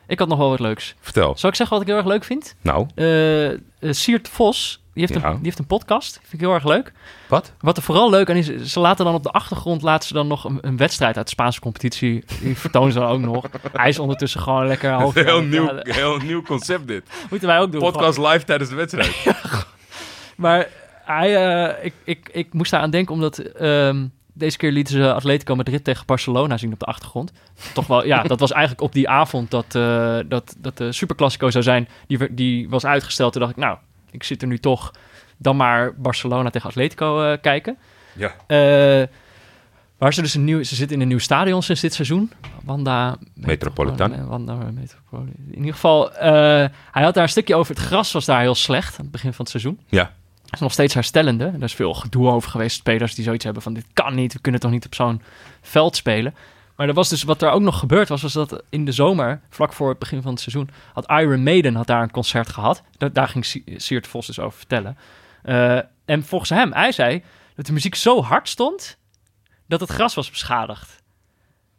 Speaker 1: ik had nog wel wat leuks.
Speaker 2: vertel.
Speaker 1: Zal ik zeggen wat ik heel erg leuk vind?
Speaker 2: Nou,
Speaker 1: eh, Siert Vos, die heeft,
Speaker 2: Ja.
Speaker 1: een, die heeft een podcast. Vind ik heel erg leuk.
Speaker 2: wat?
Speaker 1: Wat er vooral leuk aan is, ze laten dan op de achtergrond laten ze dan nog een, een wedstrijd uit de Spaanse competitie. Die [LAUGHS] vertonen ze dan ook nog. Hij is ondertussen gewoon lekker half. [LAUGHS]
Speaker 2: Heel nieuw, heel nieuw concept dit. [LAUGHS]
Speaker 1: Moeten wij ook doen.
Speaker 2: Podcast live tijdens de wedstrijd.
Speaker 1: Maar hij, eh, ik, ik, ik moest daar aan denken omdat ehm, deze keer lieten ze Atletico Madrid tegen Barcelona zien op de achtergrond. Toch wel, ja, dat was eigenlijk op die avond dat, eh, dat, dat de Superclásico zou zijn. Die, die was uitgesteld. Toen dacht ik, nou, ik zit er nu toch dan maar Barcelona tegen Atletico eh, kijken.
Speaker 2: Ja.
Speaker 1: Eh, waar ze dus een nieuw, ze zitten in een nieuw stadion sinds dit seizoen. Wanda
Speaker 2: Metropolitan.
Speaker 1: Metro- Wanda Metropolitan. In ieder geval, eh, hij had daar een stukje over. Het gras was daar heel slecht aan het begin van het seizoen.
Speaker 2: Ja.
Speaker 1: Het is nog steeds herstellende. Er is veel gedoe over geweest. Spelers die zoiets hebben van dit kan niet. We kunnen toch niet op zo'n veld spelen. Maar er was dus, wat er ook nog gebeurd was, was dat in de zomer, vlak voor het begin van het seizoen, had Iron Maiden had daar een concert gehad. Da- daar ging Si- Siert Vos dus over vertellen. Eh, en volgens hem, hij zei dat de muziek zo hard stond, dat het gras was beschadigd.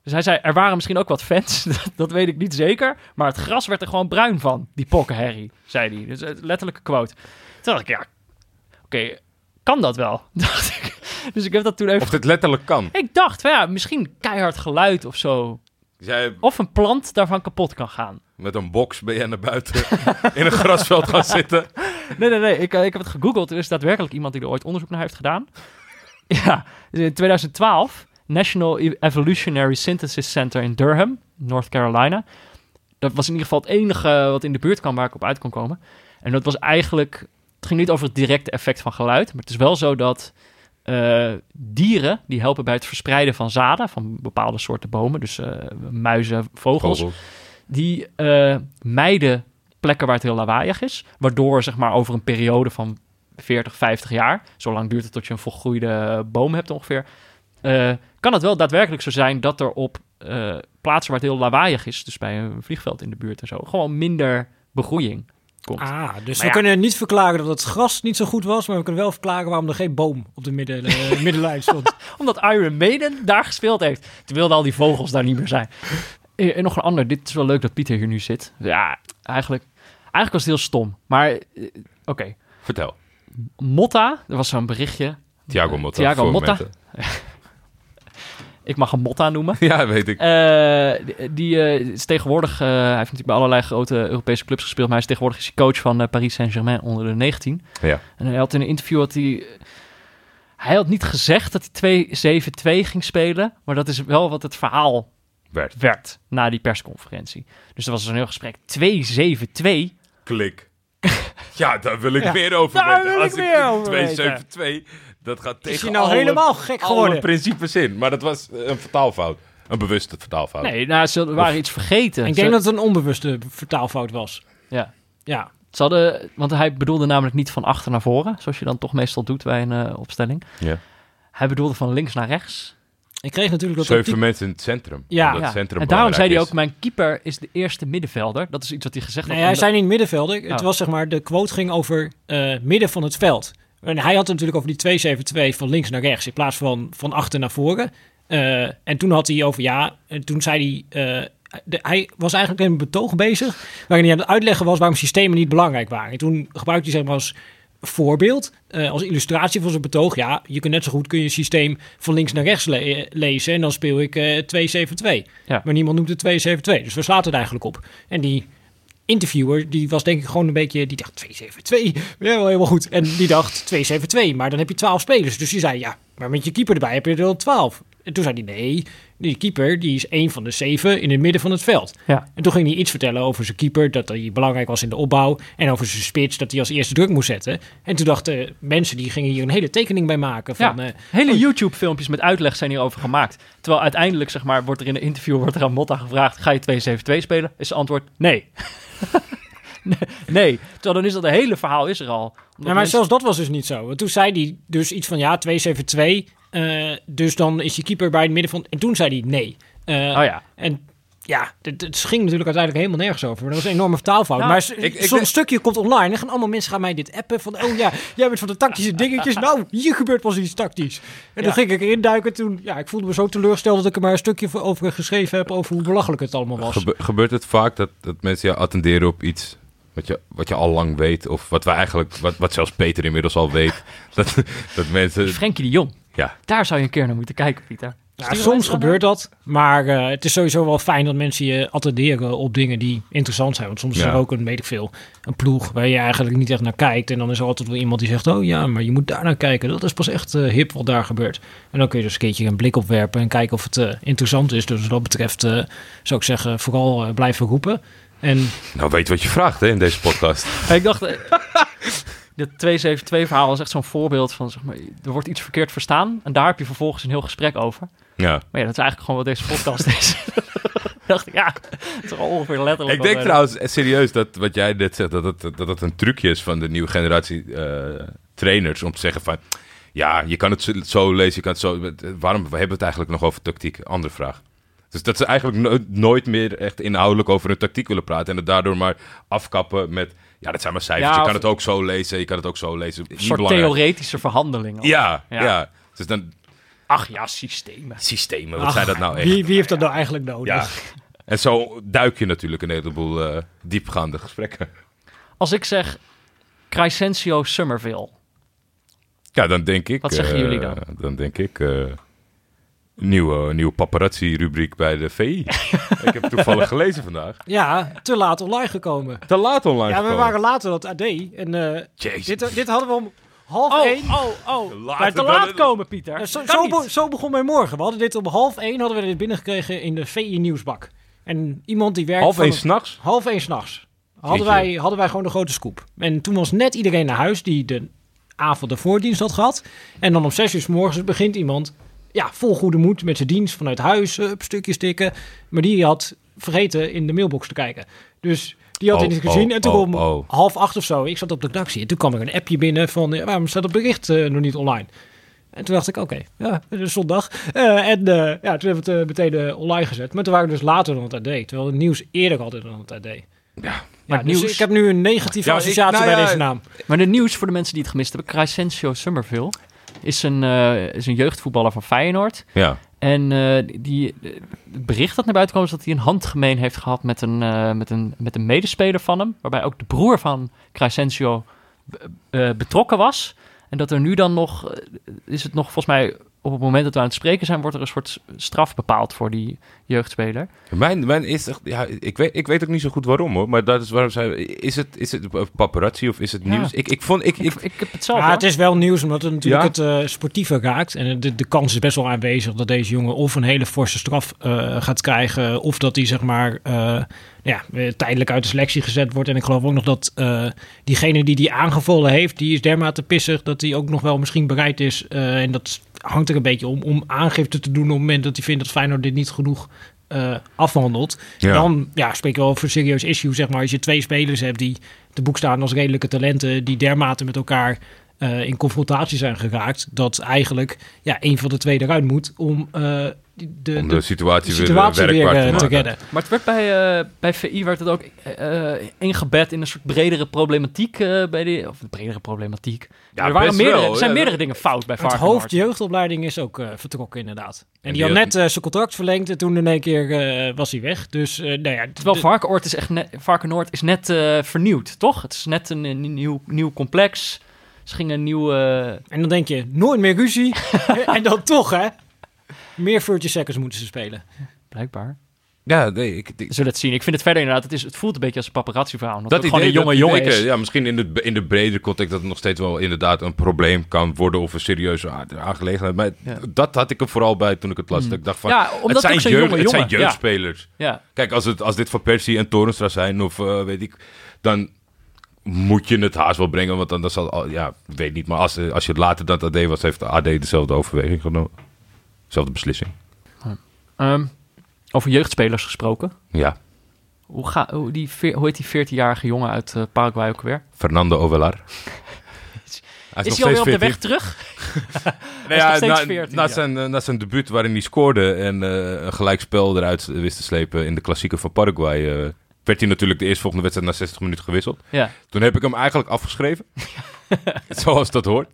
Speaker 1: Dus hij zei, er waren misschien ook wat fans, [LAUGHS] dat, weet ik niet zeker. Maar het gras werd er gewoon bruin van, die pokkenherrie, zei hij. Dus een letterlijke quote. Toen dacht ik, ja, oké, kan dat wel? [LAUGHS] Dacht ik. [LAUGHS] Dus ik heb dat toen even...
Speaker 2: Of het letterlijk kan.
Speaker 1: Ik dacht, van, ja, misschien keihard geluid of zo. Of een plant daarvan kapot kan gaan.
Speaker 2: met een box ben jij naar buiten [LAUGHS] in een grasveld gaan zitten. [LAUGHS]
Speaker 1: Nee, nee, nee. Ik, eh, ik heb het gegoogeld. Er is daadwerkelijk iemand die er ooit onderzoek naar heeft gedaan. Ja, dus in 2012, National Evolutionary Synthesis Center in Durham, North Carolina. dat was in ieder geval het enige wat in de buurt kwam waar ik op uit kon komen. En dat was eigenlijk, het ging niet over het directe effect van geluid, maar het is wel zo dat eh, dieren die helpen bij het verspreiden van zaden van bepaalde soorten bomen, dus eh, muizen, vogels,
Speaker 2: Vogels.
Speaker 1: die eh, mijden plekken waar het heel lawaaiig is, waardoor zeg maar over een periode van 40, 50 jaar, zo lang duurt het tot je een volgroeide boom hebt ongeveer, kan het wel daadwerkelijk zo zijn dat er op plaatsen waar het heel lawaaiig is, dus bij een vliegveld in de buurt en zo, gewoon minder begroeiing komt.
Speaker 3: Ah, dus
Speaker 1: Maar
Speaker 3: we
Speaker 1: ja.
Speaker 3: kunnen niet verklaren dat het gras niet zo goed was, maar we kunnen wel verklaren waarom er geen boom op de midden, eh, [LAUGHS] middenlijn stond. [LAUGHS]
Speaker 1: Omdat Iron Maiden daar gespeeld heeft, terwijl al die vogels daar niet meer zijn. Eh, En nog een ander, dit is wel leuk dat Pieter hier nu zit. Ja, eigenlijk, eigenlijk was het heel stom, maar eh, oké.
Speaker 2: Vertel.
Speaker 1: Motta, er was zo'n berichtje.
Speaker 2: Thiago Motta.
Speaker 1: Thiago Motta. [LAUGHS] Ik mag hem Motta noemen. [LAUGHS]
Speaker 2: Ja, weet ik.
Speaker 1: Eh, die- eh, is tegenwoordig, eh, hij heeft natuurlijk bij allerlei grote Europese clubs gespeeld, maar hij is tegenwoordig is coach van Paris Saint-Germain onder de 19.
Speaker 2: Ja.
Speaker 1: En hij had in een interview dat hij, hij had niet gezegd dat hij 2-7-2 ging spelen, maar dat is wel wat het verhaal
Speaker 2: Werd.
Speaker 1: werd na die persconferentie. Dus er was een heel gesprek 2-7-2.
Speaker 2: Klik. [LAUGHS] Ja, daar wil ik
Speaker 3: Ja.
Speaker 2: meer over
Speaker 1: Daar
Speaker 2: weten.
Speaker 1: wil
Speaker 2: Als
Speaker 1: ik over
Speaker 2: 272, dat gaat tegen
Speaker 3: Is hij nou
Speaker 2: alle,
Speaker 3: helemaal gek
Speaker 2: alle
Speaker 3: geworden?
Speaker 2: principes in. Maar dat was eh, een vertaalfout. Een bewuste vertaalfout.
Speaker 1: Nee, nou, ze waren iets vergeten.
Speaker 3: Ik
Speaker 1: Ze-
Speaker 3: denk dat het een onbewuste vertaalfout was.
Speaker 1: Ja.
Speaker 3: Ja.
Speaker 1: Ze hadden, want hij bedoelde namelijk niet van achter naar voren, zoals je dan toch meestal doet bij een eh, opstelling.
Speaker 2: Ja.
Speaker 1: Hij bedoelde van links naar rechts.
Speaker 3: Ik kreeg natuurlijk dat...
Speaker 2: Zeven mensen in het centrum.
Speaker 3: Ja.
Speaker 2: Omdat
Speaker 1: Ja.
Speaker 2: het centrum
Speaker 1: En daarom zei hij ook, mijn keeper is de eerste middenvelder. Dat is iets wat hij gezegd
Speaker 3: Nee,
Speaker 1: had.
Speaker 3: hij
Speaker 1: omdat-
Speaker 3: zei niet middenvelder. Het
Speaker 1: Oh.
Speaker 3: was zeg maar, de quote ging over eh, midden van het veld. En hij had het natuurlijk over die 272 van links naar rechts in plaats van van achter naar voren. Eh, en toen had hij over ja, en toen zei hij. eh, de- hij was eigenlijk in een betoog bezig. waarin hij aan het uitleggen was waarom systemen niet belangrijk waren. En toen gebruikte hij zeg maar als voorbeeld, eh, als illustratie van zijn betoog. Ja, je kunt net zo goed kun je een systeem van links naar rechts le- lezen. En dan speel ik eh 272.
Speaker 1: Ja.
Speaker 3: Maar niemand noemt het 272. Dus we slaat het eigenlijk op. En die interviewer, die was denk ik gewoon een beetje, die dacht 272, ja, wel helemaal goed. En die dacht 272, maar dan heb je 12 spelers. Dus die zei, ja, maar met je keeper erbij heb je er wel 12. En toen zei hij, nee, die keeper die is één van de zeven in het midden van het veld.
Speaker 1: Ja.
Speaker 3: En toen ging hij iets vertellen over zijn keeper, dat hij belangrijk was in de opbouw. En over zijn spits, dat hij als eerste druk moest zetten. En toen dachten mensen, die gingen hier een hele tekening bij maken. Van,
Speaker 1: Ja,
Speaker 3: eh,
Speaker 1: hele YouTube-filmpjes met uitleg zijn hierover gemaakt. Terwijl uiteindelijk, zeg maar, wordt er in een interview wordt er aan Motta gevraagd: ga je 272 spelen? Is het antwoord nee. [LAUGHS] [LAUGHS] nee. Terwijl dan is dat hele verhaal is er al.
Speaker 3: Ja, maar
Speaker 1: mensen-
Speaker 3: zelfs dat was dus niet zo. Want toen zei hij dus iets van ja, 272. eh dus dan is je keeper bij het midden van. En toen zei hij nee. Eh,
Speaker 1: Oh ja.
Speaker 3: En ja, het, het ging natuurlijk uiteindelijk helemaal nergens over. Maar dat was een enorme vertaalfout.
Speaker 1: Nou,
Speaker 3: maar zo'n stukje komt online. En gaan allemaal mensen gaan mij dit appen. Van oh ja, jij bent van de tactische dingetjes. Nou, hier gebeurt pas iets tactisch. En toen
Speaker 1: Ja.
Speaker 3: ging ik erin duiken. Toen, ja, ik voelde me zo teleurgesteld dat ik er maar een stukje over geschreven heb. Over hoe belachelijk het allemaal was.
Speaker 2: Gebe- gebeurt het vaak dat, dat mensen jou attenderen op iets wat je, wat je al lang weet? Of wat we eigenlijk, wat, wat zelfs Peter inmiddels al weet. [LAUGHS] dat, dat mensen,
Speaker 1: Frenkie de Jong.
Speaker 2: ja,
Speaker 1: Daar zou je een keer naar moeten kijken, Pieter.
Speaker 3: Ja, soms gebeurt dat, maar eh, het is sowieso wel fijn dat mensen je attenderen op dingen die interessant zijn. Want soms is er ook een, weet ik veel, een ploeg waar je eigenlijk niet echt naar kijkt. En dan is er altijd wel iemand die zegt, oh ja, maar je moet daar naar kijken. Dat is pas echt eh, hip wat daar gebeurt. En dan kun je dus een keertje een blik op werpen en kijken of het eh, interessant is. Dus wat dat betreft eh, zou ik zeggen, vooral blijven roepen. En
Speaker 2: nou weet wat je vraagt hè, in deze podcast. [LAUGHS]
Speaker 1: Ik dacht, eh, dat 272-verhaal is echt zo'n voorbeeld van, zeg maar, er wordt iets verkeerd verstaan. En daar heb je vervolgens een heel gesprek over.
Speaker 2: Ja.
Speaker 1: Maar ja, dat is eigenlijk gewoon wat deze podcast is. [LAUGHS] dacht ik, ja, het is wel ongeveer letterlijk.
Speaker 2: Ik denk
Speaker 1: wij-
Speaker 2: trouwens eh, serieus dat wat jij net zegt, dat het, dat een trucje is van de nieuwe generatie eh, trainers. Om te zeggen van, ja, je kan het zo- zo lezen, je kan het zo... Waarom hebben we het eigenlijk nog over tactiek? Andere vraag. Dus dat ze eigenlijk no- nooit meer echt inhoudelijk over hun tactiek willen praten. En het daardoor maar afkappen met, ja, dat zijn maar cijfers.
Speaker 1: Ja,
Speaker 2: je kan het ook zo lezen, je kan het ook zo lezen.
Speaker 1: Een soort
Speaker 2: belangrijk.
Speaker 1: theoretische verhandelingen.
Speaker 2: Ja,
Speaker 1: Ja.
Speaker 2: ja, Dus dan
Speaker 1: Ach ja, systemen.
Speaker 2: systemen, wat
Speaker 3: ach,
Speaker 2: zijn dat nou echt?
Speaker 3: wie, wie heeft dat nou eigenlijk nodig?
Speaker 2: Ja. En zo duik je natuurlijk een heleboel eh, diepgaande gesprekken.
Speaker 1: Als ik zeg Crescencio Somerville.
Speaker 2: Ja, dan denk ik...
Speaker 1: Wat zeggen
Speaker 2: eh,
Speaker 1: jullie dan?
Speaker 2: Dan denk ik... eh, nieuwe, nieuwe paparazzi-rubriek bij de VI. ik heb het toevallig gelezen vandaag.
Speaker 3: Ja, te laat online gekomen.
Speaker 2: Te laat online
Speaker 3: Ja, we
Speaker 2: gekomen.
Speaker 3: waren later dat AD. En eh,
Speaker 2: Jezus.
Speaker 3: dit, dit hadden we om half
Speaker 1: Oh,
Speaker 3: één.
Speaker 1: oh, oh.
Speaker 2: Later
Speaker 1: Maar te laat
Speaker 2: het-
Speaker 1: komen, Pieter.
Speaker 3: Ja, zo,
Speaker 1: Kan
Speaker 3: zo,
Speaker 1: niet.
Speaker 3: be- zo begon mijn morgen. We hadden dit om half één hadden we dit binnengekregen in de VI Nieuwsbak. En iemand die werkt...
Speaker 2: Half één s'nachts?
Speaker 3: Half één s'nachts. Hadden wij, hadden wij gewoon de grote scoop. En toen was net iedereen naar huis die de avond de voordienst had gehad. En dan om zes uur s morgens begint iemand ja, vol goede moed met zijn dienst vanuit huis, up, stukjes tikken. Maar die had vergeten in de mailbox te kijken. Dus die had
Speaker 2: Oh,
Speaker 3: het niet gezien.
Speaker 2: oh,
Speaker 3: en toen
Speaker 2: oh,
Speaker 3: om
Speaker 2: oh.
Speaker 3: half acht of zo, ik zat op de redactie. En toen kwam er een appje binnen van, ja, waarom staat het bericht eh, nog niet online? En toen dacht ik, oké, ja, het is zondag. Eh, en eh, ja, toen hebben we het meteen online gezet. Maar toen waren we dus later dan het AD. Terwijl het nieuws eerder hadden dan het AD.
Speaker 2: Ja.
Speaker 3: Ja,
Speaker 1: het
Speaker 3: dus
Speaker 1: nieuws-
Speaker 3: ik heb nu een negatieve
Speaker 2: Ja, ik-
Speaker 3: associatie
Speaker 2: nou
Speaker 3: bij deze naam.
Speaker 1: Maar de nieuws voor de mensen die het gemist hebben. Crescencio Summerville is een, eh, is een jeugdvoetballer van Feyenoord.
Speaker 2: Ja.
Speaker 1: En eh, die, het bericht dat naar buiten kwam is dat hij een handgemeen heeft gehad met een, eh, met, een, met een medespeler van hem. Waarbij ook de broer van Crescencio be- betrokken was. En dat er nu dan nog, is het nog volgens mij op het moment dat we aan het spreken zijn, wordt er een soort straf bepaald voor die jeugdspeler.
Speaker 2: Mijn, mijn is echt, ja, ik weet, ik weet ook niet zo goed waarom hoor, maar dat is waarom zij, is het, is het paparazzi of is het
Speaker 1: Ja.
Speaker 2: nieuws? Ik, ik vond, ik,
Speaker 1: Ik,
Speaker 2: ik,
Speaker 1: ik heb het zelf
Speaker 3: Ja,
Speaker 1: hoor.
Speaker 3: het is wel nieuws omdat het natuurlijk
Speaker 2: Ja?
Speaker 3: het eh, sportieve raakt. En de, de kans is best wel aanwezig dat deze jongen of een hele forse straf eh, gaat krijgen. Of dat hij zeg maar eh, ja, tijdelijk uit de selectie gezet wordt. En ik geloof ook nog dat eh, diegene die die aangevallen heeft, die is dermate pissig dat hij ook nog wel misschien bereid is. eh, en dat hangt er een beetje om, om aangifte te doen op het moment dat hij vindt dat Feyenoord dit niet genoeg eh, afhandelt.
Speaker 2: Ja.
Speaker 3: Dan ja, spreek je wel over een serieus issue, zeg maar. Als je twee spelers hebt die te boek staan als redelijke talenten, die dermate met elkaar eh, in confrontatie zijn geraakt, dat eigenlijk ja, een van de twee eruit moet om eh, de,
Speaker 2: om
Speaker 3: de,
Speaker 2: de situatie,
Speaker 3: de situatie
Speaker 2: weer
Speaker 3: eh,
Speaker 2: te
Speaker 3: te
Speaker 2: maken.
Speaker 3: redden.
Speaker 1: Maar het werd bij, eh, bij VI werd het ook ingebed in een soort bredere problematiek eh, bij de of bredere problematiek.
Speaker 2: Ja,
Speaker 1: er, waren meerdere,
Speaker 2: wel,
Speaker 1: er zijn
Speaker 2: ja,
Speaker 1: meerdere dingen fout bij
Speaker 3: Het
Speaker 1: Varkenoord.
Speaker 3: hoofd jeugdopleiding is ook eh, vertrokken inderdaad. En, die
Speaker 2: die
Speaker 3: had net zijn contract verlengd en toen in één keer eh, was hij weg. Dus eh nou ja,
Speaker 1: Terwijl Varkenoord is echt net, Varkenoord is net eh, vernieuwd, toch? Het is net een, een nieuw, nieuw complex. Ze gingen een nieuw... eh,
Speaker 3: En dan denk je, nooit meer ruzie. [LAUGHS] en dan toch, hè? Meer 30 seconds moeten ze spelen.
Speaker 1: blijkbaar.
Speaker 2: Ja, nee, ik, ik-
Speaker 1: zullen het zien. Ik vind het verder inderdaad, het, is, het voelt een beetje als een paparazzi verhaal. Dat,
Speaker 2: dat
Speaker 1: het gewoon een jonge jongen is.
Speaker 2: Ja, misschien in de, in de bredere context dat het nog steeds wel inderdaad een probleem kan worden of een serieuze aangelegenheid. Maar
Speaker 1: Ja.
Speaker 2: dat had ik er vooral bij toen ik het las.
Speaker 1: Hmm.
Speaker 2: Dat ik dacht van,
Speaker 1: Ja, omdat
Speaker 2: het zijn, jeugd,
Speaker 1: jonge
Speaker 2: het zijn jeugdspelers.
Speaker 1: Ja,
Speaker 2: Kijk, als, het, als dit Van Persie en Torenstra zijn of eh, weet ik, dan moet je het haast wel brengen. Want dan, dan zal, al- ja, weet niet. Maar als, eh, als je het later dan het AD was, heeft de AD dezelfde overweging genomen. Dezelfde beslissing.
Speaker 1: Ehm, over jeugdspelers gesproken.
Speaker 2: Ja,
Speaker 1: Hoe, ga, hoe, die, hoe heet die 14-jarige jongen uit eh, Paraguay ook weer?
Speaker 2: Fernando Ovelar. [LAUGHS] Hij
Speaker 1: Is, hij alweer op de weg terug? [LAUGHS] Is
Speaker 2: ja, na,
Speaker 1: 14,
Speaker 2: na
Speaker 1: ja.
Speaker 2: zijn, eh, na zijn debuut waarin hij scoorde en eh, een gelijkspel eruit wist te slepen in de klassieker van Paraguay, werd hij natuurlijk de eerstvolgende wedstrijd na 60 minuten gewisseld.
Speaker 1: Ja.
Speaker 2: Toen heb ik hem eigenlijk afgeschreven, [LAUGHS] zoals dat hoort.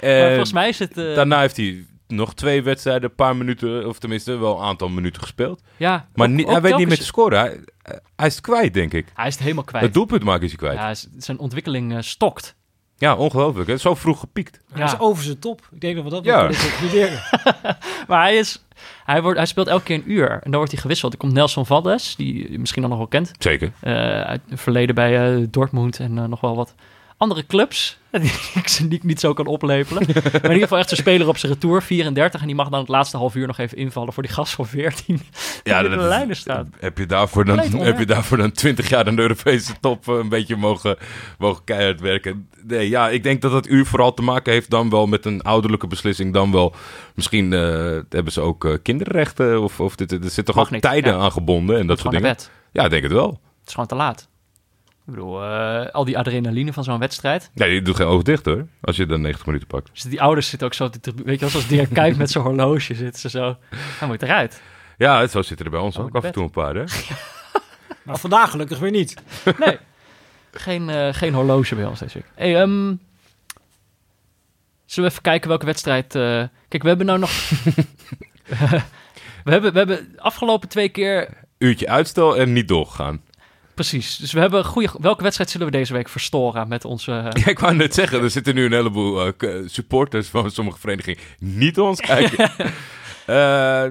Speaker 1: Maar
Speaker 2: En
Speaker 1: volgens mij is het... eh,
Speaker 2: daarna heeft hij nog twee wedstrijden, een paar minuten, of tenminste wel een aantal minuten gespeeld.
Speaker 1: ja,
Speaker 2: Maar
Speaker 1: ook-
Speaker 2: niet,
Speaker 1: ook
Speaker 2: hij weet niet meer
Speaker 1: telkens-
Speaker 2: te scoren. Hij, hij is het kwijt, denk ik.
Speaker 1: Hij is het helemaal kwijt.
Speaker 2: Het doelpunt maken is hij kwijt.
Speaker 1: Ja,
Speaker 2: Ja,
Speaker 1: zijn ontwikkeling eh, stokt.
Speaker 2: ongelooflijk. Hè? Zo vroeg gepiekt.
Speaker 3: Hij is over zijn top. Ik denk dat we dat
Speaker 2: Ja. [LAUGHS] [LAUGHS]
Speaker 1: Maar hij, is, hij, wordt, hij speelt elke keer een uur. En dan wordt hij gewisseld. Er komt Nelson Valdes, die je misschien al nog wel kent.
Speaker 2: Zeker.
Speaker 1: eh, uit het verleden bij eh, Dortmund en eh, nog wel wat andere clubs. [LAUGHS] Die ik, niet zo kan oplepelen. maar in ieder geval echt zo'n speler op zijn retour, 34. En die mag dan het laatste half uur nog even invallen voor die gast van 14. die in de
Speaker 2: dat-
Speaker 1: lijnen staat.
Speaker 2: Heb je, daarvoor dan, heb je daarvoor dan 20 jaar in de Europese top eh, een beetje mogen, mogen keihard werken? Nee, ja, ik denk dat dat uur vooral te maken heeft dan wel met een ouderlijke beslissing. Dan wel, misschien eh, hebben ze ook eh, kinderrechten of, of dit, er zitten toch ook
Speaker 1: niet,
Speaker 2: tijden
Speaker 1: ja.
Speaker 2: aan gebonden en dat soort dingen. Ja, ik denk het wel.
Speaker 1: Het is gewoon te laat. Ik bedoel, eh, al die adrenaline van zo'n wedstrijd.
Speaker 2: Nee, je doet geen oog dicht hoor, als je dan 90 minuten pakt.
Speaker 1: Dus die ouders zitten ook zo, te weet je, wel, zoals Dirk [LAUGHS] Kuyt met zijn horloge zitten ze zo. Hij moet eruit.
Speaker 2: Ja, zo zitten er bij ons
Speaker 1: Oh,
Speaker 2: ook af en toe een paar hè. [LAUGHS]
Speaker 3: Maar vandaag gelukkig weer niet.
Speaker 1: Nee, geen, eh, geen horloge bij ons deze week. Hey, ehm, zullen we even kijken welke wedstrijd... eh, kijk, we hebben nou nog... [LAUGHS] we, hebben, we hebben de afgelopen twee keer...
Speaker 2: Uurtje uitstel en niet doorgegaan.
Speaker 1: Precies, dus we hebben een goede... Welke wedstrijd zullen we deze week verstoren met onze... [LAUGHS] eh,
Speaker 2: Ja, ik wou net zeggen, er zitten nu een heleboel eh, k- supporters van sommige verenigingen niet ons [LAUGHS] kijken. Eh,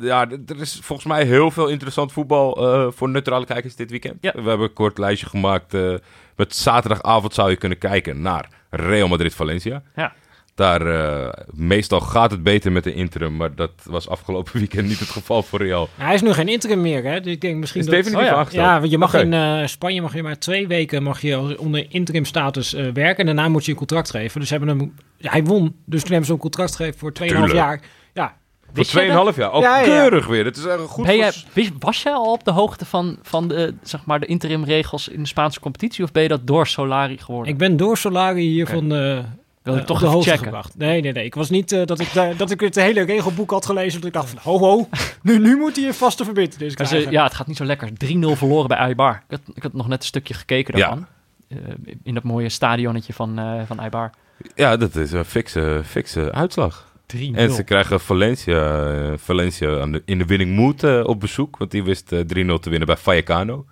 Speaker 2: ja, er is volgens mij heel veel interessant voetbal eh, voor neutrale kijkers dit weekend.
Speaker 1: Ja.
Speaker 2: We hebben een kort lijstje gemaakt. eh, met zaterdagavond zou je kunnen kijken naar Real Madrid-Valencia.
Speaker 1: Ja.
Speaker 2: Daar, eh, meestal gaat het beter met de interim, maar dat was afgelopen [LAUGHS] weekend niet het geval voor Real.
Speaker 3: Hij is nu geen interim meer, hè? Dus ik denk misschien
Speaker 2: Is
Speaker 3: dat...
Speaker 2: definitief
Speaker 1: oh ja.
Speaker 3: Ja, want je mag in eh, Spanje mag je maar twee weken mag je onder interim status eh, werken. En daarna moet je een contract geven. Dus hebben hem, ja, hij won. Dus toen hebben ze een contract gegeven voor 2,5
Speaker 2: Tuurlijk.
Speaker 3: jaar. Ja,
Speaker 2: Voor
Speaker 1: Wist jij
Speaker 2: 2,5 jaar. Ook
Speaker 3: Ja, ja, ja.
Speaker 2: keurig weer. Het is echt goed
Speaker 1: Ben wist- was jij al op de hoogte van, van de, zeg maar, de interimregels in de Spaanse competitie? Of ben je dat door Solari geworden?
Speaker 3: ik ben door Solari hiervan eh
Speaker 1: wil
Speaker 3: eh,
Speaker 1: ik toch
Speaker 3: op de
Speaker 1: even
Speaker 3: hoogte
Speaker 1: checken.
Speaker 3: gebracht. Nee, nee, nee. Ik was niet eh, dat, ik, da- dat ik het hele regelboek had gelezen. Dat ik dacht van, ho, ho. Nu, nu moet hij een vaste verbindenis
Speaker 1: Maar ze-
Speaker 3: krijgen.
Speaker 1: ja, het gaat niet zo lekker. 3-0 verloren bij Eibar. Ik had, ik had nog net een stukje gekeken
Speaker 2: Ja.
Speaker 1: daarvan. Eh, in dat mooie stadionnetje van, eh van Eibar. 3-0.
Speaker 2: Ja, dat is een fikse, fikse uitslag. En ze krijgen Valencia, eh, Valencia aan de, in de winning mood eh, op bezoek. Want die wist eh, 3-0 te winnen bij Vallecano.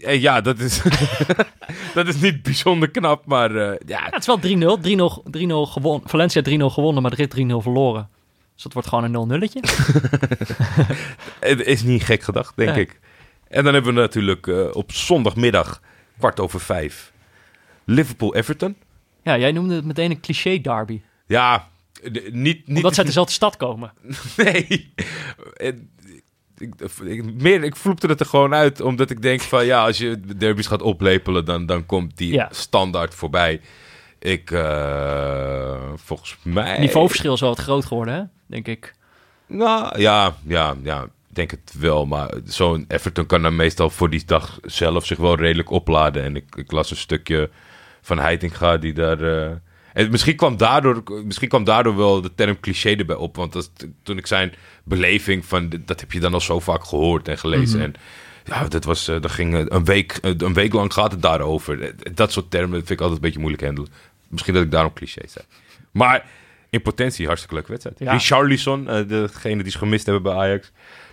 Speaker 2: Eh, ja, dat is, [LAUGHS] dat is niet bijzonder knap, maar eh, ja,
Speaker 1: Ja, het is wel 3-0. 3-0 3-0 gewonnen. Valencia 3-0 gewonnen, Madrid 3-0 verloren. Dus dat wordt gewoon een 0 nulletje. [LAUGHS]
Speaker 2: het is niet gek gedacht, denk
Speaker 1: Nee.
Speaker 2: ik. En dan hebben we natuurlijk eh, op zondagmiddag, kwart over vijf, Liverpool-Everton.
Speaker 1: Ja, jij noemde het meteen een cliché derby.
Speaker 2: Ja, de- niet... niet
Speaker 1: Omdat ze uit dezelfde stad komen. [LAUGHS]
Speaker 2: Nee. Ik, ik, meer, ik vloepte het er gewoon uit, omdat ik denk van ja, als je derbies gaat oplepelen, dan, dan komt die
Speaker 1: Ja.
Speaker 2: standaard voorbij. Ik, eh, volgens mij...
Speaker 1: Het niveauverschil is wel wat groot geworden, hè? denk ik.
Speaker 2: Nou, ja, ja, ja, ik denk het wel. Maar zo'n Everton kan dan meestal voor die dag zelf zich wel redelijk opladen. En ik, ik las een stukje van Heitinga die daar... eh, en misschien kwam, daardoor, misschien kwam daardoor wel de term cliché erbij op. Want dat, toen ik zijn beleving van... Dat heb je dan al zo vaak gehoord en gelezen. En ja, dat, was, eh, dat ging eh, een week, eh, een week lang gaat het daarover. Dat soort termen vind ik altijd een beetje moeilijk handelen. Misschien dat ik daarom cliché zei. Maar in potentie hartstikke leuke wedstrijd.
Speaker 1: Ja.
Speaker 2: Richarlison, degene die ze gemist hebben bij Ajax.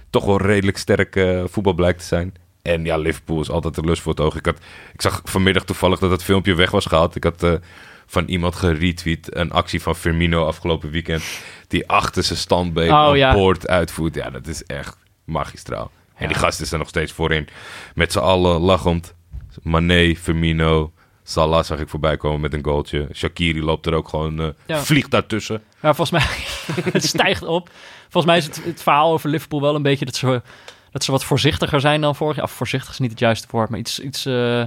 Speaker 2: Toch wel redelijk sterk voetbal blijkt te zijn. En ja, Liverpool is altijd een lust voor het oog. Ik, had, ik zag vanmiddag toevallig dat het filmpje weg was gehaald. Ik had van iemand geretweet een actie van Firmino afgelopen weekend. Die achter zijn standbeen
Speaker 1: Oh,
Speaker 2: een
Speaker 1: ja.
Speaker 2: poort uitvoert. Ja, dat is echt magistraal. En die gast is er nog steeds voorin. Met z'n allen lachend. Mané, Firmino, Salah zag ik voorbij komen met een goaltje. Shakiri loopt er ook gewoon, eh,
Speaker 1: Ja.
Speaker 2: vliegt daartussen.
Speaker 1: Ja, volgens mij [LAUGHS] het stijgt op. Volgens mij is het, het verhaal over Liverpool wel een beetje dat ze, dat ze wat voorzichtiger zijn dan vorig jaar. Of voorzichtig is niet het juiste woord, maar iets... iets eh,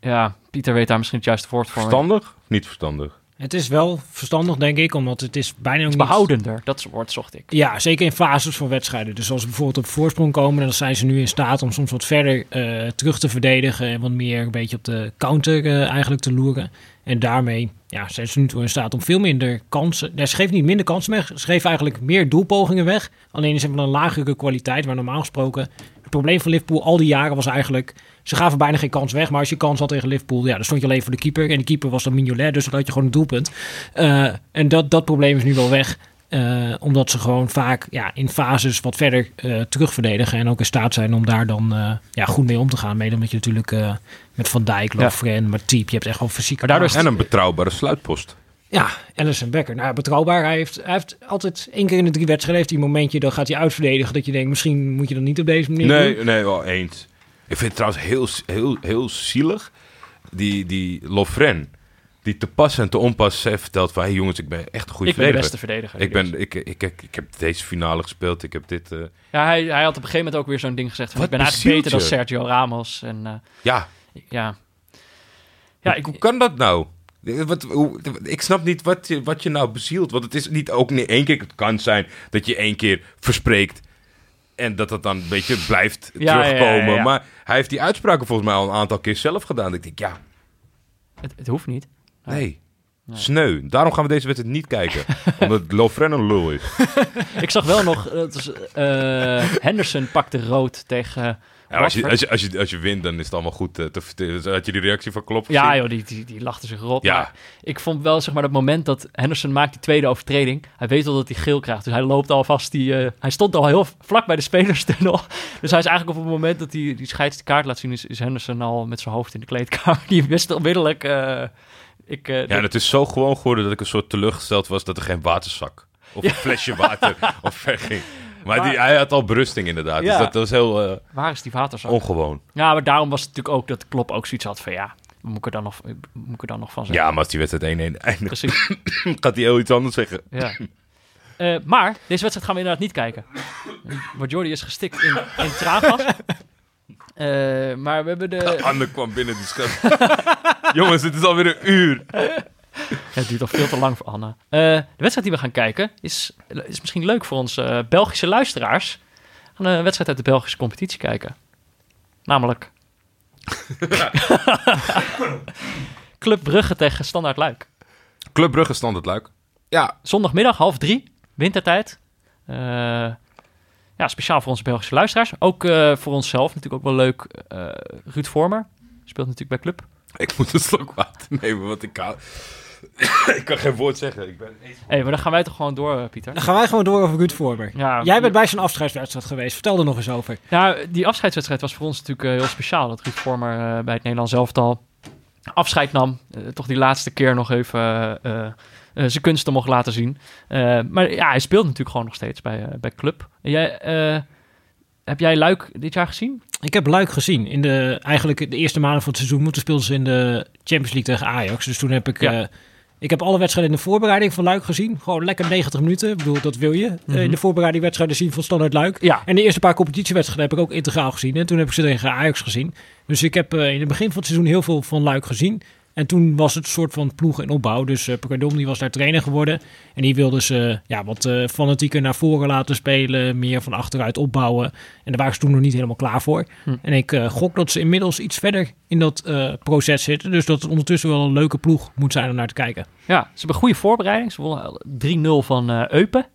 Speaker 1: ja, Pieter weet daar misschien het juiste woord voor.
Speaker 2: Verstandig niet verstandig?
Speaker 3: Het is wel verstandig, denk ik, omdat het is bijna ook
Speaker 1: Iets
Speaker 3: niet...
Speaker 1: behoudender, dat woord zocht ik.
Speaker 3: Ja, zeker in fases van wedstrijden. Dus als ze bijvoorbeeld op voorsprong komen, dan zijn ze nu in staat om soms wat verder eh, terug te verdedigen en wat meer een beetje op de counter eh, eigenlijk te loeren. En daarmee ja, zijn ze nu toe in staat om veel minder kansen. Nee, ze geven niet minder kansen weg, ze geven eigenlijk meer doelpogingen weg. Alleen is het van een lagere kwaliteit, waar normaal gesproken het probleem van Liverpool al die jaren was eigenlijk... Ze gaven bijna geen kans weg, maar als je kans had tegen Liverpool... Ja, dan stond je alleen voor de keeper. En de keeper was dan Mignolet, dus dan had je gewoon een doelpunt. Eh, en dat, dat probleem is nu wel weg. Eh, omdat ze gewoon vaak ja, in fases wat verder eh terug verdedigen. En ook in staat zijn om daar dan eh, ja, goed mee om te gaan. Mede omdat je natuurlijk eh, met Van Dijk,
Speaker 1: Ja.
Speaker 3: Lovren, Matip... Je hebt echt wel fysiek...
Speaker 1: Maar daardoor is
Speaker 2: En een betrouwbare sluitpost.
Speaker 3: Ja, Alisson Becker. Nou, betrouwbaar. Hij heeft, hij heeft altijd één keer in de drie wedstrijden... heeft hij een momentje, dan gaat hij uitverdedigen. Dat je denkt, misschien moet je dat niet op deze manier doen.
Speaker 2: Nee, nee, wel eens. Ik vind het trouwens heel, heel, heel zielig. Die, die Lofren, die te pas en te onpas heeft verteld van... Hé hey jongens, ik ben echt een goede
Speaker 1: Ik ben de
Speaker 2: verdediger.
Speaker 1: beste verdediger.
Speaker 2: Ik, ben, ik, ik, ik, ik heb deze finale gespeeld, ik heb dit... eh,
Speaker 1: Ja, hij, hij had op een gegeven moment ook weer zo'n ding gezegd van...
Speaker 2: Wat
Speaker 1: ik ben eigenlijk beter dan Sergio Ramos. En eh,
Speaker 2: ja,
Speaker 1: ja... Ja,
Speaker 2: hoe,
Speaker 1: ik,
Speaker 2: hoe kan dat nou? Wat, hoe, ik snap niet wat je, wat je nou bezielt. Want het is niet ook niet één keer... Het kan zijn dat je één keer verspreekt... En dat dat dan een beetje blijft
Speaker 1: Ja,
Speaker 2: terugkomen.
Speaker 1: ja, ja.
Speaker 2: Maar hij heeft die uitspraken volgens mij al een aantal keer zelf gedaan. Ik denk, ja,
Speaker 1: het, het hoeft niet.
Speaker 2: Nee. Sneu. Daarom gaan we deze wedstrijd niet kijken. [LAUGHS] omdat Lovren een lul is. [LAUGHS]
Speaker 1: Ik zag wel nog... het was, eh, Henderson pakte rood tegen...
Speaker 2: Ja, als, je, als, je, als, je, als je wint, dan is het allemaal goed eh, te vertellen. Had je die reactie van Klopp
Speaker 1: Ja,
Speaker 2: gezien?
Speaker 1: joh, die, die, die lachten zich rot.
Speaker 2: Ja.
Speaker 1: Maar ik vond wel, zeg maar, dat moment dat Henderson maakt die tweede overtreding. Hij weet al dat hij geel krijgt. Dus hij loopt alvast die... eh, hij stond al heel vlak bij de spelerstunnel. [LAUGHS] Dus hij is eigenlijk op het moment dat hij die scheids de kaart laat zien... is, is Henderson al met zijn hoofd in de kleedkamer. [LAUGHS] Die wist onmiddellijk... eh, ik,
Speaker 2: Ja, en het is zo gewoon geworden dat ik een soort teleurgesteld was dat er geen waterzak of een flesje water [LAUGHS] of ver ging. Maar, die, hij had al berusting inderdaad.
Speaker 1: Ja.
Speaker 2: Dus dat, dat was heel eh,
Speaker 1: waar is die waterzak?
Speaker 2: ongewoon.
Speaker 1: Ja, maar daarom was het natuurlijk ook dat Klopp ook zoiets had van... ja, moet ik er dan nog, moet ik er dan nog van zeggen?
Speaker 2: Ja, maar als die wedstrijd 1-1 eindigt,
Speaker 1: Precies. [LAUGHS]
Speaker 2: gaat hij heel iets anders zeggen.
Speaker 1: Ja. Eh, maar deze wedstrijd gaan we inderdaad niet kijken. Want Jordi is gestikt in, in traangas. [LAUGHS] Eh, maar we hebben de...
Speaker 2: Anne kwam binnen die schat. [LAUGHS] Jongens, het is alweer een uur. [LAUGHS]
Speaker 1: Het duurt al veel te lang voor Anne. Eh, de wedstrijd die we gaan kijken is, is misschien leuk voor onze eh, Belgische luisteraars. We gaan een wedstrijd uit de Belgische competitie kijken. Namelijk... [LAUGHS] Club Brugge tegen Standaard Luik.
Speaker 2: Club Brugge stand het luik. Ja,
Speaker 1: Zondagmiddag, half drie, wintertijd. Eh, ja, speciaal voor onze Belgische luisteraars. Ook voor onszelf natuurlijk ook wel leuk. Ruud Vormer speelt natuurlijk bij Club.
Speaker 2: ik moet een slok water nemen, want ik kan... [LAUGHS] ik kan geen woord zeggen. Ik ben...
Speaker 1: Hey, maar dan gaan wij toch gewoon door, eh, Pieter?
Speaker 3: Dan gaan wij gewoon door over Ruud Vormer.
Speaker 1: Ja,
Speaker 3: Jij bent bij zo'n afscheidswedstrijd geweest. Vertel er nog eens over.
Speaker 1: Ja, die afscheidswedstrijd was voor ons natuurlijk eh, heel speciaal. Dat Ruud Vormer eh, bij het Nederlands elftal afscheid nam. Toch die laatste keer nog even eh, eh, zijn kunsten mocht laten zien. Eh, maar ja, hij speelt natuurlijk gewoon nog steeds bij, bij Club. Jij, eh, heb jij Luik dit jaar gezien?
Speaker 3: Ik heb Luik gezien. In de, eigenlijk de eerste maanden van het seizoen. Moeten speelden ze in de Champions League tegen Ajax. Dus toen heb ik...
Speaker 1: Ja.
Speaker 3: eh, ik heb alle wedstrijden in de voorbereiding van Luik gezien. Gewoon lekker 90 minuten. Ik bedoel, dat wil je. eh,
Speaker 1: Mhm.
Speaker 3: in de voorbereiding wedstrijden zien van Standaard Luik.
Speaker 1: Ja,
Speaker 3: En de eerste paar competitiewedstrijden heb ik ook integraal gezien. En toen heb ik ze tegen Ajax gezien. Dus ik heb eh, in het begin van het seizoen heel veel van Luik gezien. En toen was het een soort van ploeg in opbouw. Dus uh, die was daar trainer geworden. En die wilde ze ja, wat eh, fanatieker naar voren laten spelen. Meer van achteruit opbouwen. En daar waren ze toen nog niet helemaal klaar voor.
Speaker 1: Hm.
Speaker 3: En ik eh, gok dat ze inmiddels iets verder in dat proces zitten. Dus dat het ondertussen wel een leuke ploeg moet zijn om naar te kijken.
Speaker 1: ja, ze hebben goede voorbereiding. Ze wonnen 3-0 van Eupen.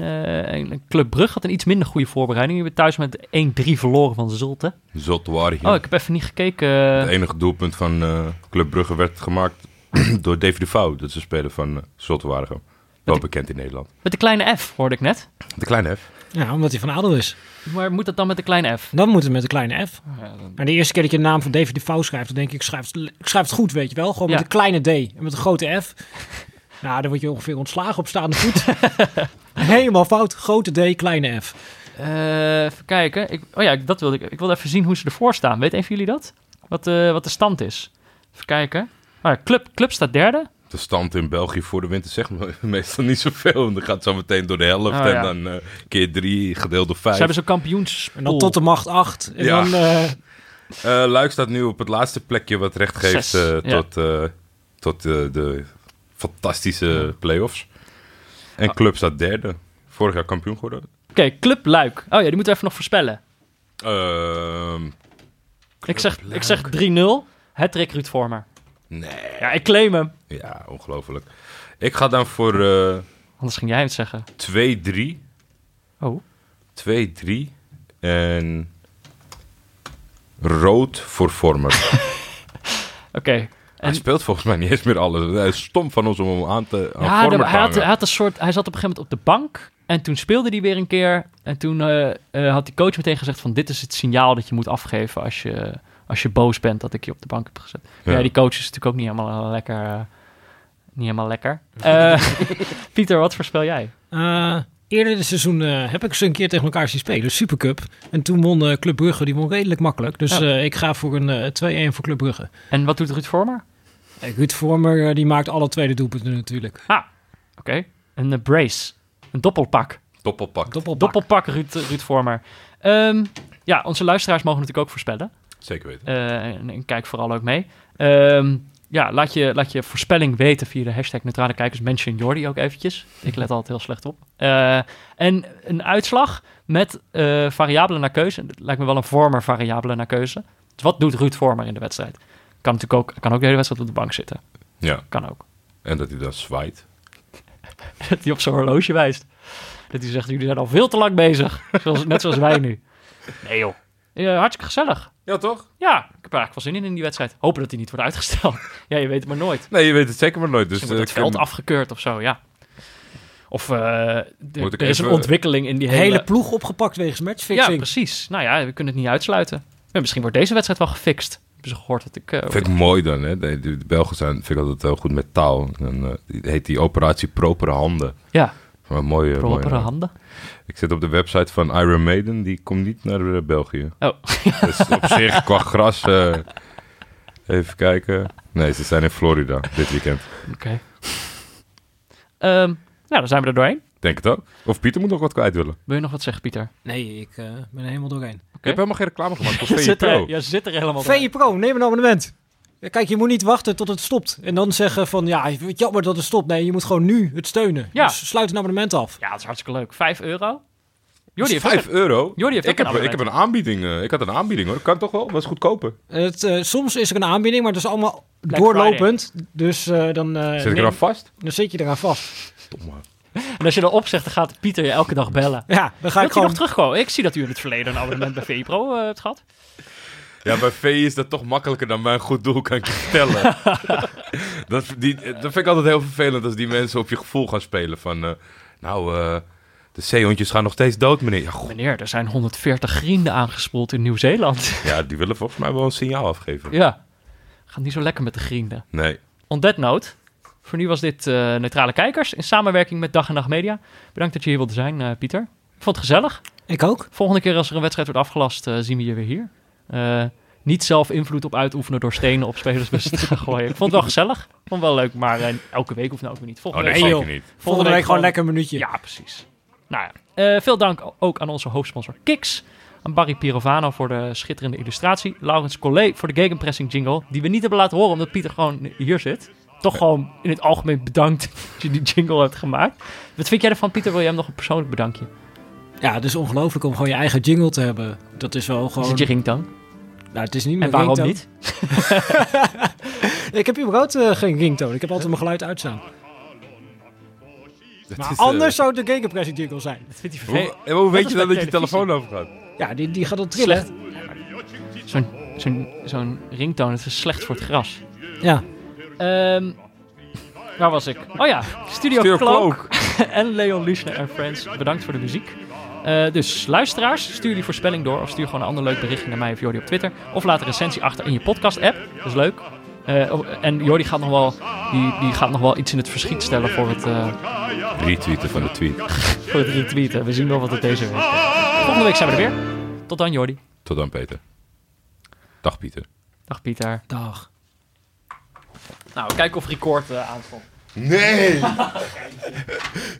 Speaker 1: Eh, en Club Brugge had een iets minder goede voorbereiding. Die hebben thuis met 1-3 verloren van Zulte.
Speaker 2: Zotwari.
Speaker 1: Oh, ik heb even niet gekeken.
Speaker 2: Het enige doelpunt van eh, Club Brugge werd gemaakt [CLEARS THROAT] door David de Vouw. Dat is een speler van uh, Zotwaardigem. Wel bekend in Nederland.
Speaker 1: Met de kleine F, hoorde ik net.
Speaker 2: De kleine F.
Speaker 3: Ja, omdat hij van adel is.
Speaker 1: Maar moet dat dan met de kleine F?
Speaker 3: Dan moet het met een kleine F.
Speaker 1: Ja, dan-
Speaker 3: Maar de eerste keer dat je de naam van David de Vouw schrijft, dan denk ik, ik schrijf, het- ik schrijf het goed, weet je wel. Gewoon
Speaker 1: Ja.
Speaker 3: met een kleine D en met een grote F. [LAUGHS] Nou, dan word je ongeveer ontslagen op staande voet. [LAUGHS] Helemaal fout. Grote D, kleine F.
Speaker 1: Eh, even kijken. Ik, oh ja, dat wilde ik. Ik wilde even zien hoe ze ervoor staan. Weet een van jullie dat? Wat, eh, wat de stand is. Even kijken. Ja, club, club staat derde.
Speaker 2: De stand in België voor de winter zegt me [LAUGHS] meestal niet zoveel. Want dan gaat het zo meteen door de helft.
Speaker 1: Oh, ja.
Speaker 2: En dan eh, keer drie, gedeeld door
Speaker 1: Ze
Speaker 2: vijf.
Speaker 1: hebben zo'n kampioens.
Speaker 3: En dan tot de macht 8. En
Speaker 2: Ja.
Speaker 3: dan... eh,
Speaker 2: Eh, Luik staat nu op het laatste plekje wat recht geeft
Speaker 1: Zes, ja.
Speaker 2: tot, eh, tot de fantastische play-offs. En Club staat derde. Vorig jaar kampioen geworden.
Speaker 1: Oké, Club Luik. Oh ja, die moeten we even nog voorspellen.
Speaker 2: Ehm,
Speaker 1: Ik zeg,
Speaker 2: Luik.
Speaker 1: ik zeg 3-0. Het Ruud Vormer.
Speaker 2: nee.
Speaker 1: Ja, ik claim hem.
Speaker 2: Ja, ongelooflijk. Ik ga dan voor eh,
Speaker 1: Anders ging jij het zeggen.
Speaker 2: 2-3.
Speaker 1: Oh.
Speaker 2: 2-3. En rood voor Vormer. [LAUGHS]
Speaker 1: Oké.
Speaker 2: Hij speelt volgens mij niet eens meer alles. Hij is stom van ons om hem aan te aan
Speaker 1: Ja, de- hij, had, hij had een soort. Hij zat op een gegeven moment op de bank. En toen speelde hij weer een keer. En toen eh, eh, had die coach meteen gezegd: van dit is het signaal dat je moet afgeven als je, als je boos bent dat ik je op de bank heb gezet. Ja,
Speaker 2: Ja.
Speaker 1: die coach is natuurlijk ook niet helemaal eh, lekker. niet helemaal lekker. Eh, [LAUGHS] Pieter, wat voorspel jij?
Speaker 3: Eerder dit seizoen eh, heb ik ze een keer tegen elkaar zien spelen. Supercup. En toen won eh, Club Brugge. Die won redelijk makkelijk. Dus
Speaker 1: Ja.
Speaker 3: eh, ik ga voor een eh 2-1 voor Club Brugge.
Speaker 1: En wat doet Ruud Vormer?
Speaker 3: Eh, Ruud Vormer die maakt alle tweede doelpunten natuurlijk.
Speaker 1: Ah, oké. Een brace. Een doppelpak.
Speaker 2: Doppelpak.
Speaker 3: Doppelpak.
Speaker 1: Doppelpak Ruud, Ruud Vormer. Ehm, ja, onze luisteraars mogen natuurlijk ook voorspellen.
Speaker 2: Zeker weten.
Speaker 1: Eh, en, en kijk vooral ook mee. Ehm, ja, laat je, laat je voorspelling weten via de hashtag neutrale kijkers. Mention Jordi ook eventjes. Ik let altijd heel slecht op. Eh, en een uitslag met eh variabelen naar keuze. Het lijkt me wel een vormer variabele naar keuze. Dus wat doet Ruud Vormer in de wedstrijd? Kan natuurlijk ook, kan ook de hele wedstrijd op de bank zitten.
Speaker 2: Ja.
Speaker 1: Kan ook.
Speaker 2: En dat hij dan zwaait. [LAUGHS]
Speaker 1: Dat hij op zijn horloge wijst. Dat hij zegt, jullie zijn al veel te lang bezig. Zoals, net zoals wij nu. Nee joh. Eh, hartstikke gezellig.
Speaker 2: Ja, toch?
Speaker 1: Ja, ik heb er eigenlijk wel zin in in die wedstrijd. Hopen dat hij niet wordt uitgesteld. [LAUGHS] ja, je weet het maar nooit.
Speaker 2: Nee, je weet het zeker maar nooit. Dus
Speaker 1: wordt
Speaker 2: eh,
Speaker 1: het veld
Speaker 2: kan-
Speaker 1: afgekeurd of zo, ja. Of eh, er-
Speaker 2: ik
Speaker 1: er is een ontwikkeling in die
Speaker 3: De
Speaker 1: hele...
Speaker 3: hele ploeg opgepakt wegens
Speaker 1: ja,
Speaker 3: matchfixing.
Speaker 1: precies. Nou ja, we kunnen het niet uitsluiten. Ja, misschien wordt deze wedstrijd wel gefixt. Hebben ze gehoord dat ik...
Speaker 2: Vind ik mooi dan, hè. De, de, de Belgen zijn, vind ik altijd heel goed met taal. En, eh, die heet die operatie Propere Handen.
Speaker 1: ja,
Speaker 2: Maar mooie,
Speaker 1: handen.
Speaker 2: Ik zit op de website van Iron Maiden. Die komt niet naar eh, België.
Speaker 1: Oh, [LAUGHS]
Speaker 2: Dus op zich, qua gras... eh, Even kijken. Nee, ze zijn in Florida dit weekend.
Speaker 1: Oké. Ehm, nou, dan zijn we er doorheen.
Speaker 2: Denk het ook. Of Pieter moet nog wat kwijt willen.
Speaker 1: Wil je nog wat zeggen, Pieter?
Speaker 3: Nee, ik eh, ben er helemaal doorheen.
Speaker 2: Ik heb helemaal geen reclame gemaakt [LAUGHS] voor
Speaker 1: Je
Speaker 2: VE Pro.
Speaker 1: er, ja, ze zit er helemaal doorheen.
Speaker 3: VE Pro, neem een abonnement. Ja, Kijk, je moet niet wachten tot het stopt. En dan zeggen van, ja, wat jammer dat het stopt. Nee, je moet gewoon nu het steunen.
Speaker 1: Ja.
Speaker 3: Dus sluit een abonnement af.
Speaker 1: Ja, dat is hartstikke leuk. 5 euro? Jordi heeft ook
Speaker 2: 5 euro?
Speaker 1: Jordi heeft
Speaker 2: ik, heb,
Speaker 1: een
Speaker 2: ik heb een aanbieding. eh, ik had een aanbieding hoor. Kan toch wel? Was goedkoper.
Speaker 3: Het, eh, soms is er een aanbieding, maar het is allemaal
Speaker 1: Black
Speaker 3: doorlopend. Dus eh, dan, eh,
Speaker 2: Zit ik eraan vast?
Speaker 3: dan zit je eraan vast.
Speaker 2: Domme.
Speaker 1: En als je erop zegt, dan gaat Pieter je elke dag bellen.
Speaker 3: Ja, dan ga
Speaker 1: Wilt
Speaker 3: ik gewoon...
Speaker 1: nog terugkomen? Ik zie dat u in het verleden een abonnement bij VE Pro eh, hebt gehad.
Speaker 2: Ja, bij VE is dat toch makkelijker dan bij een goed doel, kan ik je vertellen. [LAUGHS] dat, die, dat vind ik altijd heel vervelend als die mensen op je gevoel gaan spelen. Van, eh, nou, eh, de zeehondjes gaan nog steeds dood, meneer. Ja,
Speaker 1: Meneer, er zijn 140 grienden aangespoeld in Nieuw-Zeeland.
Speaker 2: ja, die willen volgens mij wel een signaal afgeven.
Speaker 1: ja. Gaat niet zo lekker met de grienden.
Speaker 2: Nee.
Speaker 1: On that note, voor nu was dit eh, Neutrale Kijkers in samenwerking met Dag en Nacht Media. Bedankt dat je hier wilde zijn, eh, Pieter. Ik vond het gezellig.
Speaker 3: Ik ook.
Speaker 1: Volgende keer als er een wedstrijd wordt afgelast, zien we je weer hier. Eh, niet zelf invloed op uitoefenen door stenen op spelersbussen [LAUGHS] te gaan gooien. Ik vond het wel gezellig. Ik vond het wel leuk, maar eh, elke week of nou ook weer niet.
Speaker 2: Oh
Speaker 1: Volgende
Speaker 2: nee,
Speaker 1: week,
Speaker 2: zeker
Speaker 3: joh.
Speaker 2: niet.
Speaker 3: Volgende week gewoon lekker een minuutje.
Speaker 1: Ja, precies. Nou ja, eh, veel dank ook aan onze hoofdsponsor Kiks. Aan Barry Pirovano voor de schitterende illustratie. Laurens Collet voor de gegenpressing jingle. Die we niet hebben laten horen omdat Pieter gewoon hier zit. Toch gewoon in het algemeen bedankt [LAUGHS] dat je die jingle hebt gemaakt. Wat vind jij ervan, Pieter? Wil jij hem nog een persoonlijk bedankje?
Speaker 3: Ja, het is ongelooflijk om gewoon je eigen jingle te hebben. Dat is wel
Speaker 1: Is
Speaker 3: gewoon...
Speaker 1: het je ringtone?
Speaker 3: Nou, het is niet
Speaker 1: En
Speaker 3: mijn
Speaker 1: waarom
Speaker 3: ringtone.
Speaker 1: niet? [LAUGHS]
Speaker 3: Ik heb überhaupt eh, geen ringtone. Ik heb altijd mijn geluid uitstaan.
Speaker 2: Dat
Speaker 3: Maar
Speaker 2: is, eh,
Speaker 3: anders zou het de gegenpressing jingle zijn.
Speaker 1: Dat vindt hij
Speaker 2: Hoe,
Speaker 1: vervelend.
Speaker 2: en hoe weet je dan dat je telefoon overgaat?
Speaker 3: Ja, die, die gaat dan trillen.
Speaker 1: Slecht. Zo'n zo'n zo'n ringtone, het is slecht voor het gras.
Speaker 3: Ja.
Speaker 1: Ehm, waar was ik? Oh ja, Studio,
Speaker 2: Studio
Speaker 1: Cloak. [LAUGHS] en Leon Luschner en Friends. Bedankt voor de muziek. Eh, dus luisteraars, stuur die voorspelling door. Of stuur gewoon een ander leuk berichtje naar mij of Jordi op Twitter. Of laat een recensie achter in je podcast-app. Dat is leuk. Eh, en Jordi gaat nog wel, die, die gaat nog wel iets in het verschiet stellen voor het, eh,
Speaker 2: Retweeten van de tweet. [LAUGHS]
Speaker 1: voor het retweeten. We zien wel wat het deze week is. Volgende week zijn we er weer. Tot dan, Jordi.
Speaker 2: Tot dan, Peter. Dag, Pieter.
Speaker 1: Dag, Pieter.
Speaker 3: Dag.
Speaker 1: Nou, kijken of record uh, aanstond.
Speaker 2: Nee! [LAUGHS]